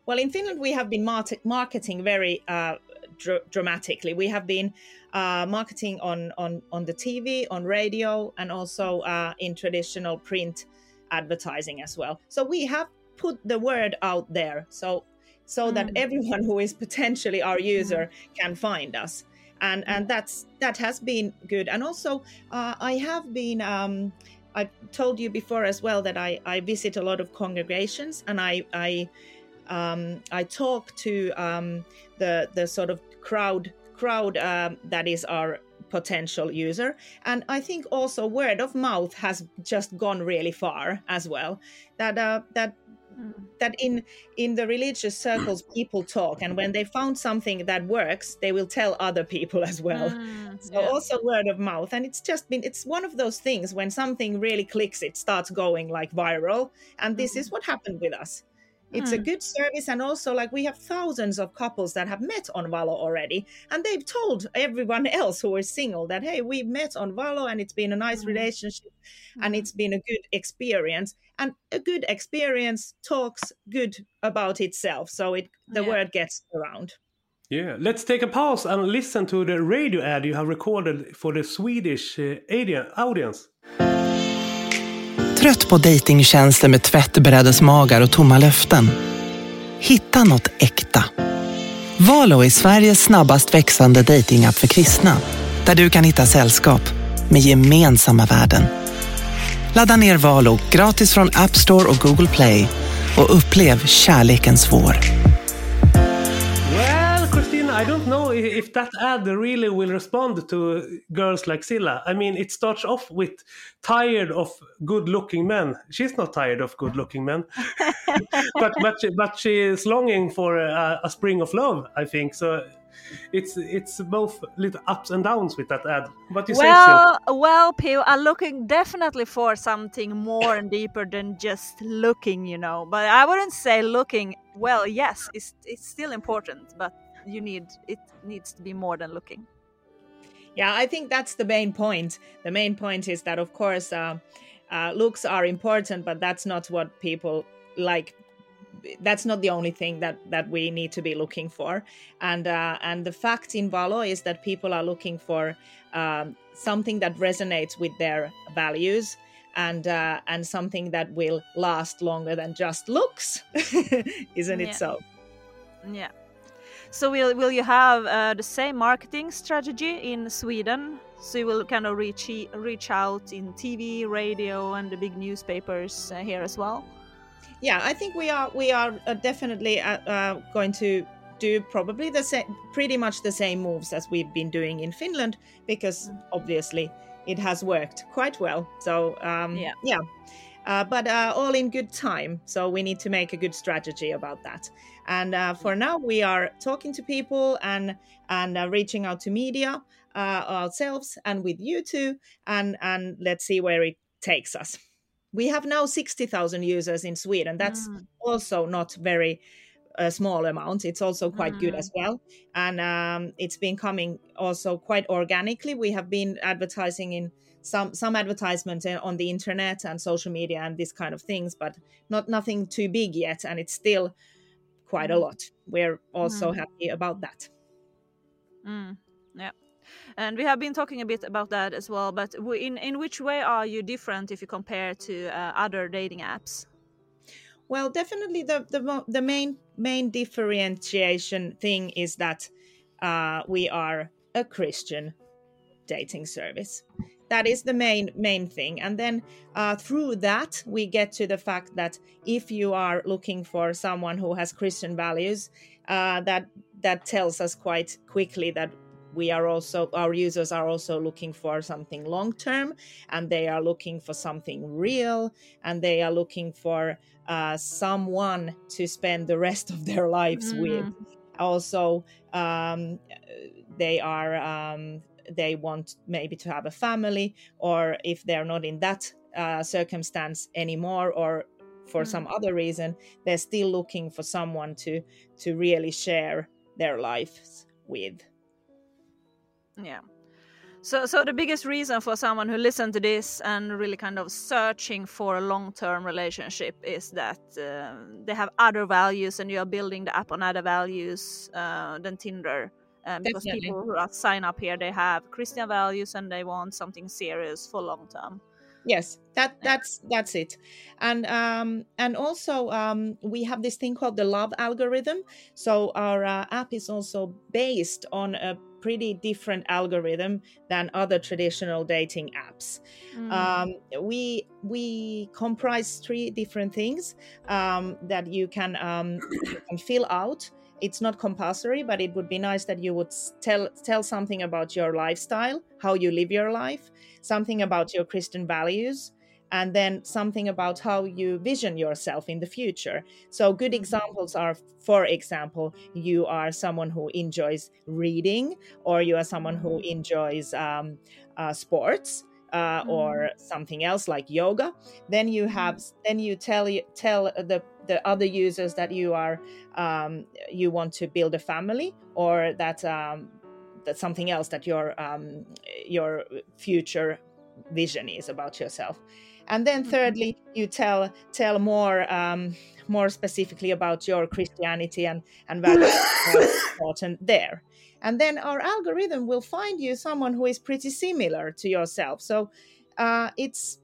Well, in Finland, we have been marketing very uh, dr- dramatically. We have been uh, marketing on, on on the TV, on radio, and also uh, in traditional print advertising as well. So we have put the word out there, so so that everyone who is potentially our user can find us. And, and that's that has been good and also uh, i have been um, i told you before as well that I, I visit a lot of congregations and i i um, I talk to um, the the sort of crowd crowd um, that is our potential user, and I think also word of mouth has just gone really far as well. That uh, that that in in the religious circles [CLEARS THROAT] people talk, and when they found something that works, they will tell other people as well. So also word of mouth, and it's just been it's one of those things when something really clicks, it starts going like viral, and this is what happened with us. It's a hmm. good service, and also like we have thousands of couples that have met on Valo already, and they've told everyone else who is single that hey, we've met on Valo, and it's been a nice hmm. relationship, and hmm. it's been a good experience, and a good experience talks good about itself, so it the Yeah. word gets around. Yeah, let's take a pause and listen to the radio ad you have recorded for the Swedish uh, audi- audience. Trött på dejtingtjänster med tvättbrädesmagar och tomma löften? Hitta något äkta. Valo är Sveriges snabbast växande dejtingapp för kristna. Där du kan hitta sällskap med gemensamma värden. Ladda ner Valo gratis från App Store och Google Play och upplev kärlekens vår. Well, I don't know if that ad really will respond to girls like Silla. I mean, it starts off with tired of good-looking men. She's not tired of good-looking men, [LAUGHS] but but she, but she is longing for a, a spring of love. I think so. It's it's both little ups and downs with that ad. What you say, Sil? Well, well, Pio, I'm looking definitely for something more and deeper than just looking, you know. But I wouldn't say looking. Well, yes, it's it's still important, but you need it needs to be more than looking. Yeah, I think that's the main point. The main point is that, of course, uh, uh, looks are important, but that's not what people like. That's not the only thing that that we need to be looking for. And uh, and the fact in Valo is that people are looking for um, something that resonates with their values. And uh, and something that will last longer than just looks, [LAUGHS] isn't Yeah. it so? Yeah. So will will you have uh, the same marketing strategy in Sweden? So you will kind of reach reach out in TV, radio, and the big newspapers uh, here as well. yeah i think we are we are uh, definitely uh, uh, going to do probably the same pretty much the same moves as we've been doing in finland because obviously it has worked quite well so um, Yeah. yeah uh, but uh, all in good time so we need to make a good strategy about that and uh, for now we are talking to people and and uh, reaching out to media uh, ourselves and with you too and and let's see where it takes us we have now 60,000 users in Sweden. That's Mm. also not very a small amount. It's also quite good Mm. as well, and um, it's been coming also quite organically. We have been advertising in some some advertisements on the internet and social media and this kind of things, but not nothing too big yet, and it's still quite a lot. We're also Mm. happy about that. Mm, yeah. And we have been talking a bit about that as well. But in in which way are you different if you compare to uh, other dating apps? Well, definitely the the the main main differentiation thing is that uh, we are a Christian dating service. That is the main main thing, and then uh, through that we get to the fact that if you are looking for someone who has Christian values, uh, that that tells us quite quickly that we are also our users are also looking for something long term, and they are looking for something real, and they are looking for uh, someone to spend the rest of their lives with. Also, um, they are um, they want maybe to have a family, or if they're not in that uh, circumstance anymore, or for Mm. some other reason, they're still looking for someone to to really share their lives with. Yeah. So, so the biggest reason for someone who listen to this and really kind of searching for a long-term relationship is that uh, they have other values, and you are building the app on other values uh, than Tinder. Um, because Definitely. people who are sign up here, they have Christian values and they want something serious for long term. Yes, that that's that's it, and um, and also um, we have this thing called the love algorithm. So our uh, app is also based on a pretty different algorithm than other traditional dating apps. Um, we we comprise three different things um, that you can um, [COUGHS] you can fill out. It's not compulsory, but it would be nice that you would tell tell something about your lifestyle, how you live your life, something about your Christian values, and then something about how you vision yourself in the future. So, good examples are, for example, you are someone who enjoys reading, or you are someone who enjoys um, uh, sports. Uh, or something else like yoga then you have then you tell you tell the the other users that you are um, you want to build a family or that um, that's something else that your um, your future vision is about yourself. And then thirdly you tell tell more um, more specifically about your christianity and and values [COUGHS] important there and then our algorithm will find you someone who is pretty similar to yourself. So uh, it's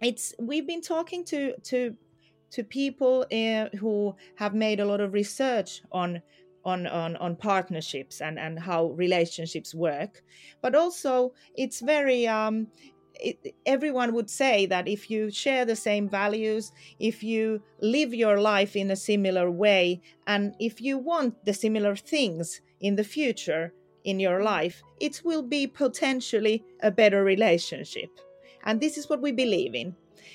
it's we've been talking to to to people uh, who have made a lot of research on on on, on partnerships and and how relationships work. But also it's very um it, everyone would say that if you share the same values if you live your life in a similar way and if you want the similar things in the future in your life it will be potentially a better relationship. And this is what we believe in.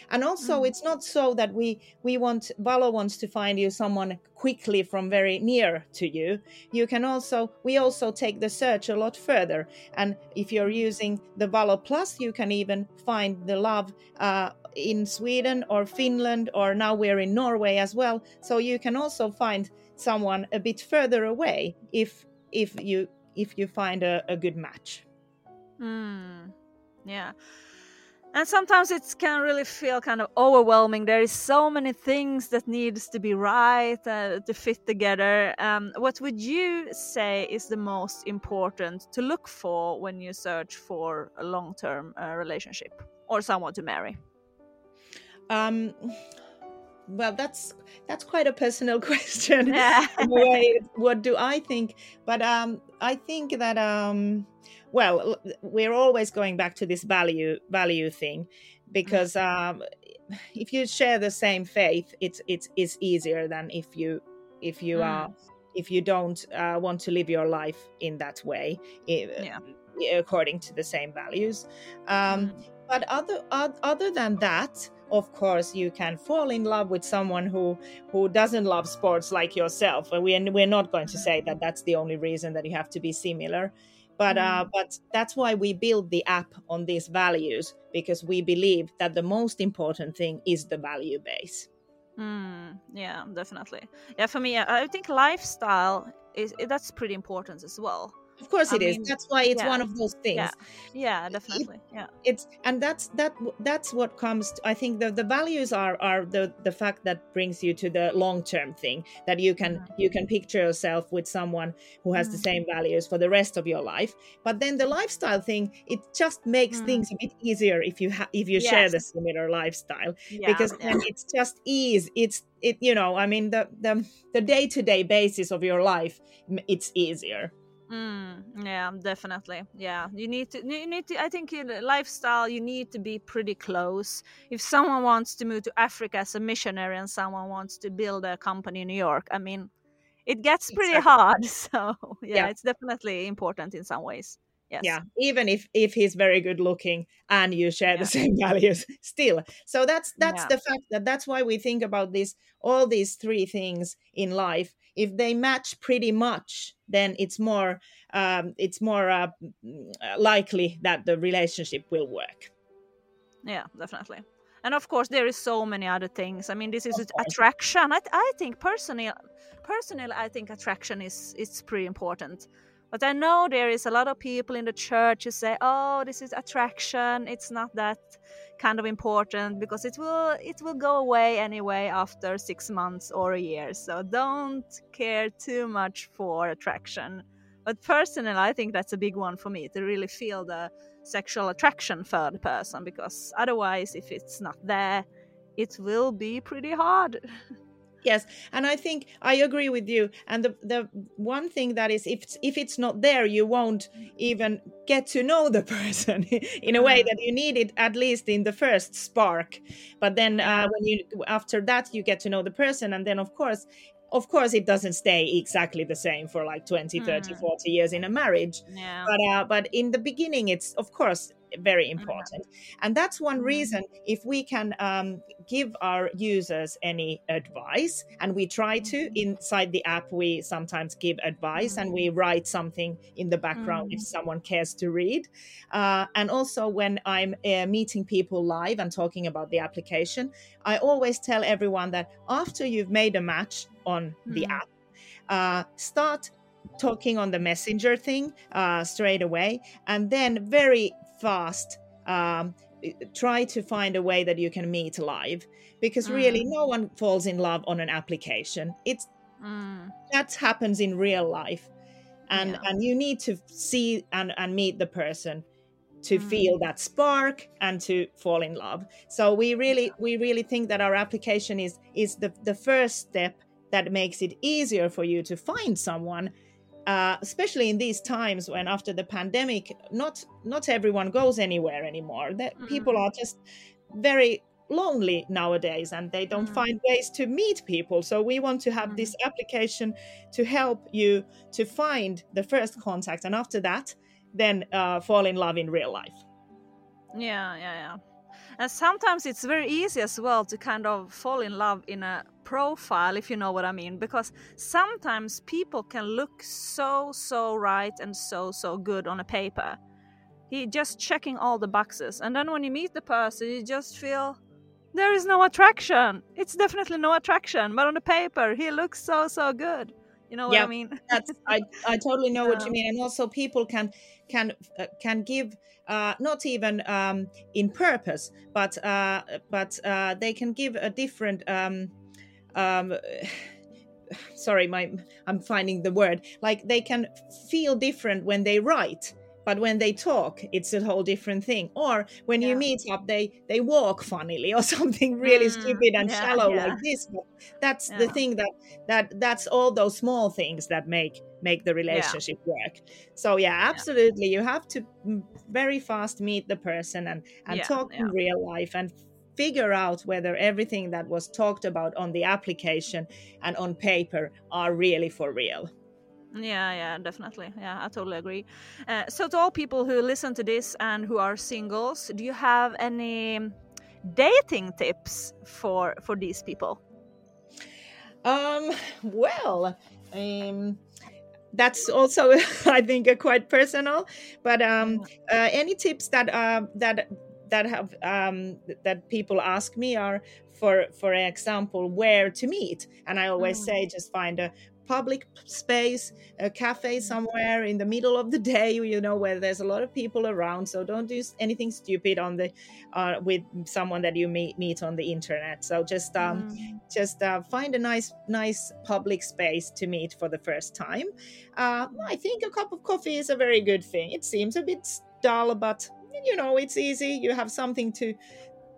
And also it's not so that we we want valo wants to find you someone quickly from very near to you. You can also we also take the search a lot further. And if you're using the valo plus you can even find the love uh, in sweden or finland or now we're in norway as well. So you can also find someone a bit further away if if you if you find a, a good match Mm, yeah. And sometimes it can really feel kind of overwhelming. There is so many things that needs to be right uh, to fit together. Um, what would you say is the most important to look for when you search for a long-term uh, relationship or someone to marry? Um, well, that's that's quite a personal [LAUGHS] question. [LAUGHS] Way, what do I think? But um, I think that um, well, we're always going back to this value value thing because um, if you share the same faith, it's it's it's easier than if you if you Mm. are if you don't uh, want to live your life in that way i- Yeah. according to the same values. Um, Mm. But other other than that of course you can fall in love with someone who who doesn't love sports like yourself and we're, we're not going to say that that's the only reason that you have to be similar but uh, but that's why we build the app on these values because we believe that the most important thing is the value base Mm, yeah, definitely. Yeah, for me, I I think lifestyle is that's pretty important as well. Of course I it is. mean, that's why it's yeah, one of those things Yeah, yeah, definitely. Yeah. it's and that's that that's what comes to, i think the, the values are are the the fact that brings you to the long term thing that you can Mhm. you can picture yourself with someone who has the Mhm. same values for the rest of your life but then the lifestyle thing it just makes Mm. things a bit easier if you ha- if you share the similar lifestyle yeah because then it's just ease it's it you know i mean the the the day-to-day basis of your life it's easier Mm, yeah, definitely. Yeah, you need to. You need to. I think in lifestyle, you need to be pretty close. If someone wants to move to Africa as a missionary and someone wants to build a company in New York, I mean, it gets pretty Exactly. hard. [LAUGHS] So yeah, Yeah. it's definitely important in some ways. Yes. yeah even if if he's very good looking and you share the same [LAUGHS] values still so that's that's Yeah. the fact that that's why we think about this all these three things in life if they match pretty much then it's more um, it's more uh, likely that the relationship will work Yeah, definitely. And of course, there is so many other things. I mean, this is attraction. I, I think personally, personally, I think attraction is is pretty important. But I know there is a lot of people in the church who say, "Oh, this is attraction. It's not that kind of important because it will it will go away anyway after six months or a year. So don't care too much for attraction." But personally, I think that's a big one for me to really feel the sexual attraction for the person because otherwise if it's not there it will be pretty hard [LAUGHS] yes and i think i agree with you and the the one thing that is if if it's not there you won't even get to know the [LAUGHS] person in a way Mm. that you need it at least in the first spark but then uh, when you after that you get to know the person and then of course of course it doesn't stay exactly the same for like 20 30 Mm. 40 years in a marriage yeah but uh, but in the beginning it's of course very important. And that's one Mhm. reason if we can um, give our users any advice and we try to inside the app we sometimes give advice and we write something in the background if someone cares to read. Uh, and also when i'm uh, meeting people live and talking about the application i always tell everyone that after you've made a match on the Mhm. app uh, start talking on the messenger thing uh, straight away. And then very fast um, try to find a way that you can meet live because really no one falls in love on an application. It's Mm, that happens in real life and Yeah. and you need to see and and meet the person to Mm. feel that spark and to fall in love. So we really we really think that our application is is the the first step that makes it easier for you to find someone uh, especially in these times when after the pandemic not not everyone goes anywhere anymore. That people are just very lonely nowadays and they don't Mhm. find ways to meet people. So we want to have this application to help you to find the first contact and after that then uh, fall in love in real life. Yeah yeah yeah. And sometimes it's very easy as well to kind of fall in love in a profile if you know what i mean because sometimes people can look so so right and so so good on a paper he just checking all the boxes and then when you meet the person you just feel there is no attraction it's definitely no attraction but on the paper he looks so so good You know what Yeah. I mean? That's [LAUGHS] I, I totally know what you mean. And also, people can can I totally know what you mean. And also, people can can uh, can give uh, not even um, in purpose, but uh, but uh, they can give a different. Um, um, sorry, my I'm finding the word. Like they can feel different when they write. But when they talk, it's a whole different thing. Or when you meet up, they they walk funnily or [LAUGHS] something really Mm, stupid and yeah, shallow yeah. like this. But that's the thing that that that's all those small things that make make the relationship work so yeah absolutely you have to very fast meet the person and and Yeah, talk in real life and figure out whether everything that was talked about on the application and on paper are really for real Yeah, yeah, definitely. Yeah, I totally agree. Uh, so, to all people who listen to this and who are singles, do you have any dating tips for for these people? Um, well, um, that's also [LAUGHS] I think uh, quite personal. But um, uh, any tips that uh, that that have um, that people ask me are for for example where to meet, and I always Mm. say just find a public space a cafe somewhere in the middle of the day [LAUGHS] you know where there's a lot of people around. So don't do anything stupid on the uh, with someone that you meet meet on the internet. So just um, Mm. just uh, find a nice nice public space to meet for the first time. Uh, i think a cup of coffee is a very good thing. It seems a bit dull but you know it's easy you have something to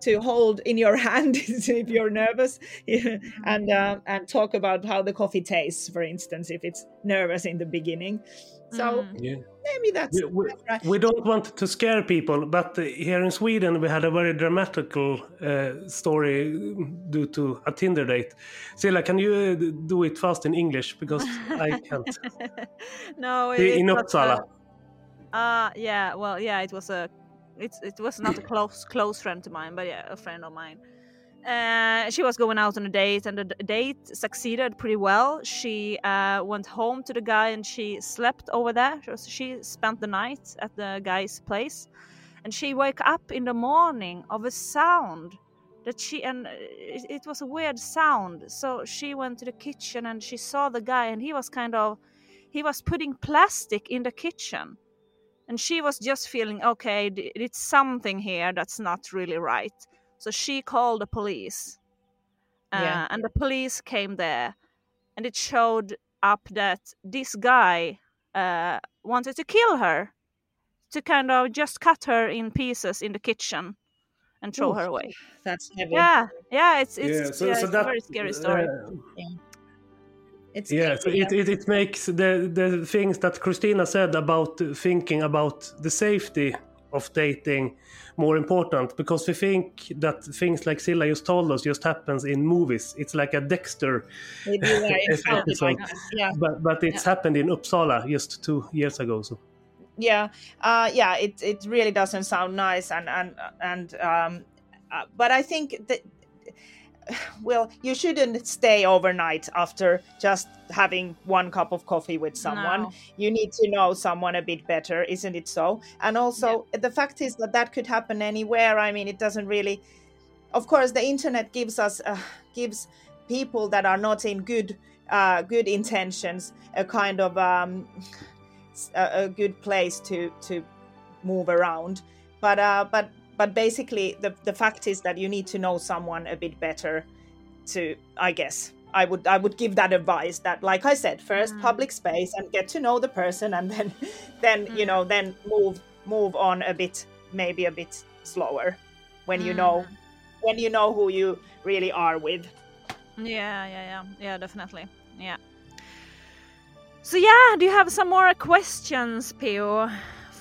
to hold in your [LAUGHS] hand [LAUGHS] if you're nervous and uh, and talk about how the coffee tastes for instance if it's nervous in the beginning so Mm. Yeah. maybe that's, We, we, right we don't want to scare people, but uh, here in Sweden we had a very dramatical uh, story due to a Tinder date. Silla, can you uh, do it fast in English because I [LAUGHS] can't? no, I- in was, Uppsala. Uh, uh, yeah, well, yeah, it was a, it's it was not a close close friend to mine, but yeah, a friend of mine. Uh, she was going out on a date, and the date succeeded pretty well. She uh, went home to the guy, and she slept over there. She spent the night at the guy's place, and she woke up in the morning of a sound that she and uh, it, it was a weird sound. So she went to the kitchen and she saw the guy, and he was kind of he was putting plastic in the kitchen and she was just feeling okay it's something here that's not really right. So she called the police uh, Yeah. and the police came there and it showed up that this guy uh, wanted to kill her to kind of just cut her in pieces in the kitchen and throw Oof. her away. That's heavy. Yeah yeah it's it's, yeah, so, yeah, so it's that, a very scary story. uh, yeah, so heavy, it, it, it makes the, the things that Christina said about thinking about the safety of dating more important because we think that things like Silla just told us just happens in movies. It's like a Dexter, [LAUGHS] It's episode. yeah but but it's happened in Uppsala just two years ago. So yeah uh yeah it it really doesn't sound nice and and and um uh, but i think that well you shouldn't stay overnight after just having one cup of coffee with someone. No. you need to know someone a bit better isn't it so? And also the fact is that that could happen anywhere. I mean it doesn't really of course the internet gives us uh, gives people that are not in good uh, good intentions a kind of um, a, a good place to to move around. But uh, but but basically the, the fact is that you need to know someone a bit better to i guess i would i would give that advice that like i said first Mm. public space and get to know the person and then [LAUGHS] then you Mm. know then move move on a bit maybe a bit slower when you know Mm. when you know who you really are with Yeah, yeah, yeah, yeah, definitely. Yeah. So yeah, do you have some more questions, Pio,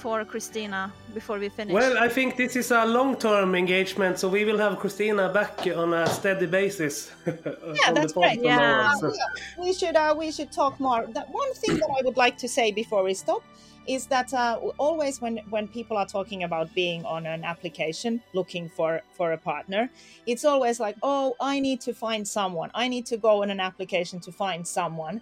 for Christina before we finish? well, I think this is a long-term engagement, so we will have Christina back on a steady basis. [LAUGHS] Yeah, that's pod right. from now Yeah. on, so- we should uh, we should talk more. That one thing that I would like to say before we stop is that uh, always when when people are talking about being on an application looking for for a partner, it's always like, oh, I need to find someone. I need to go on an application to find someone,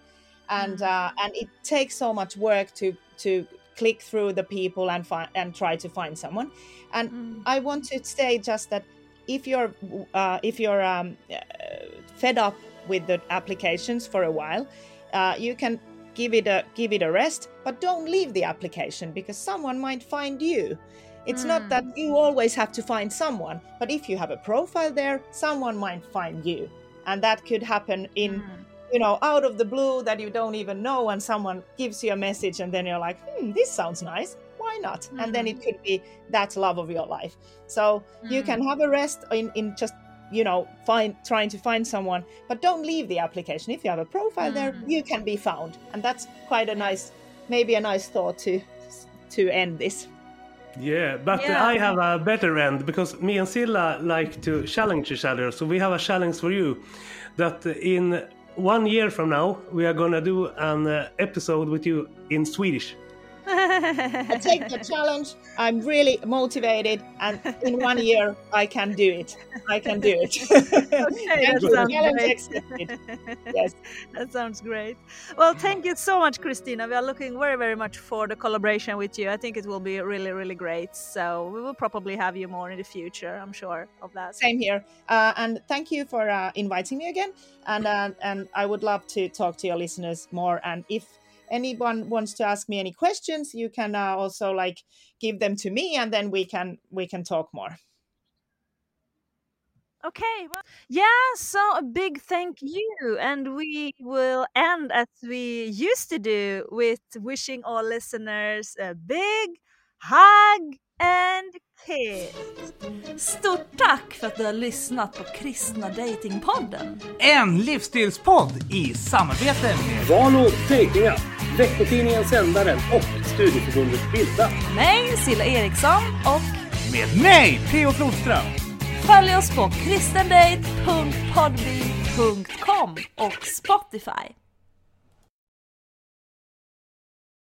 and Mm. uh, and it takes so much work to to click through the people and find and try to find someone. And Mm. I want to say just that if you're uh, if you're um, uh, fed up with the applications for a while, uh, you can give it a give it a rest, but don't leave the application because someone might find you. It's not that you always have to find someone, but if you have a profile there, someone might find you, and that could happen in you know out of the blue that you don't even know, and someone gives you a message, and then you're like, hmm, this sounds nice. Why not? And then mm-hmm. it could be that love of your life. So you mm. can have a rest in, in just you know find trying to find someone but don't leave the application if you have a profile there mm-hmm. you can be found and that's quite a nice maybe a nice thought to to end this Yeah, but Yeah. I have a better end because me and Silla like to challenge each other. So we have a challenge for you that in one year from now we are gonna do an uh, episode with you in Swedish. I take the challenge i'm really motivated and in one year i can do it i can do it [LAUGHS] Okay, that sounds great. [LAUGHS] yes That sounds great. Well, thank you so much, Christina. We are looking very, very much for the collaboration with you. I think it will be really, really great. So we will probably have you more in the future. I'm sure of that. same here uh, and thank you for uh, inviting me again and uh, and i would love to talk to your listeners more and if anyone wants to ask me any questions you can uh, also like give them to me and then we can we can talk more Okay, well, yeah, so a big thank you. And we will end as we used to do with wishing all listeners a big hug and kiss. Stort tack för att du har lyssnat på Kristna Datingpodden. En livsstilspodd i samarbete med Valo Datingapp, veckotidningen Sändaren och studieförbundet Bilda. Mig, Silla Eriksson och med mig, Theo Flodström. följ oss på kristendate.podbean.com och Spotify.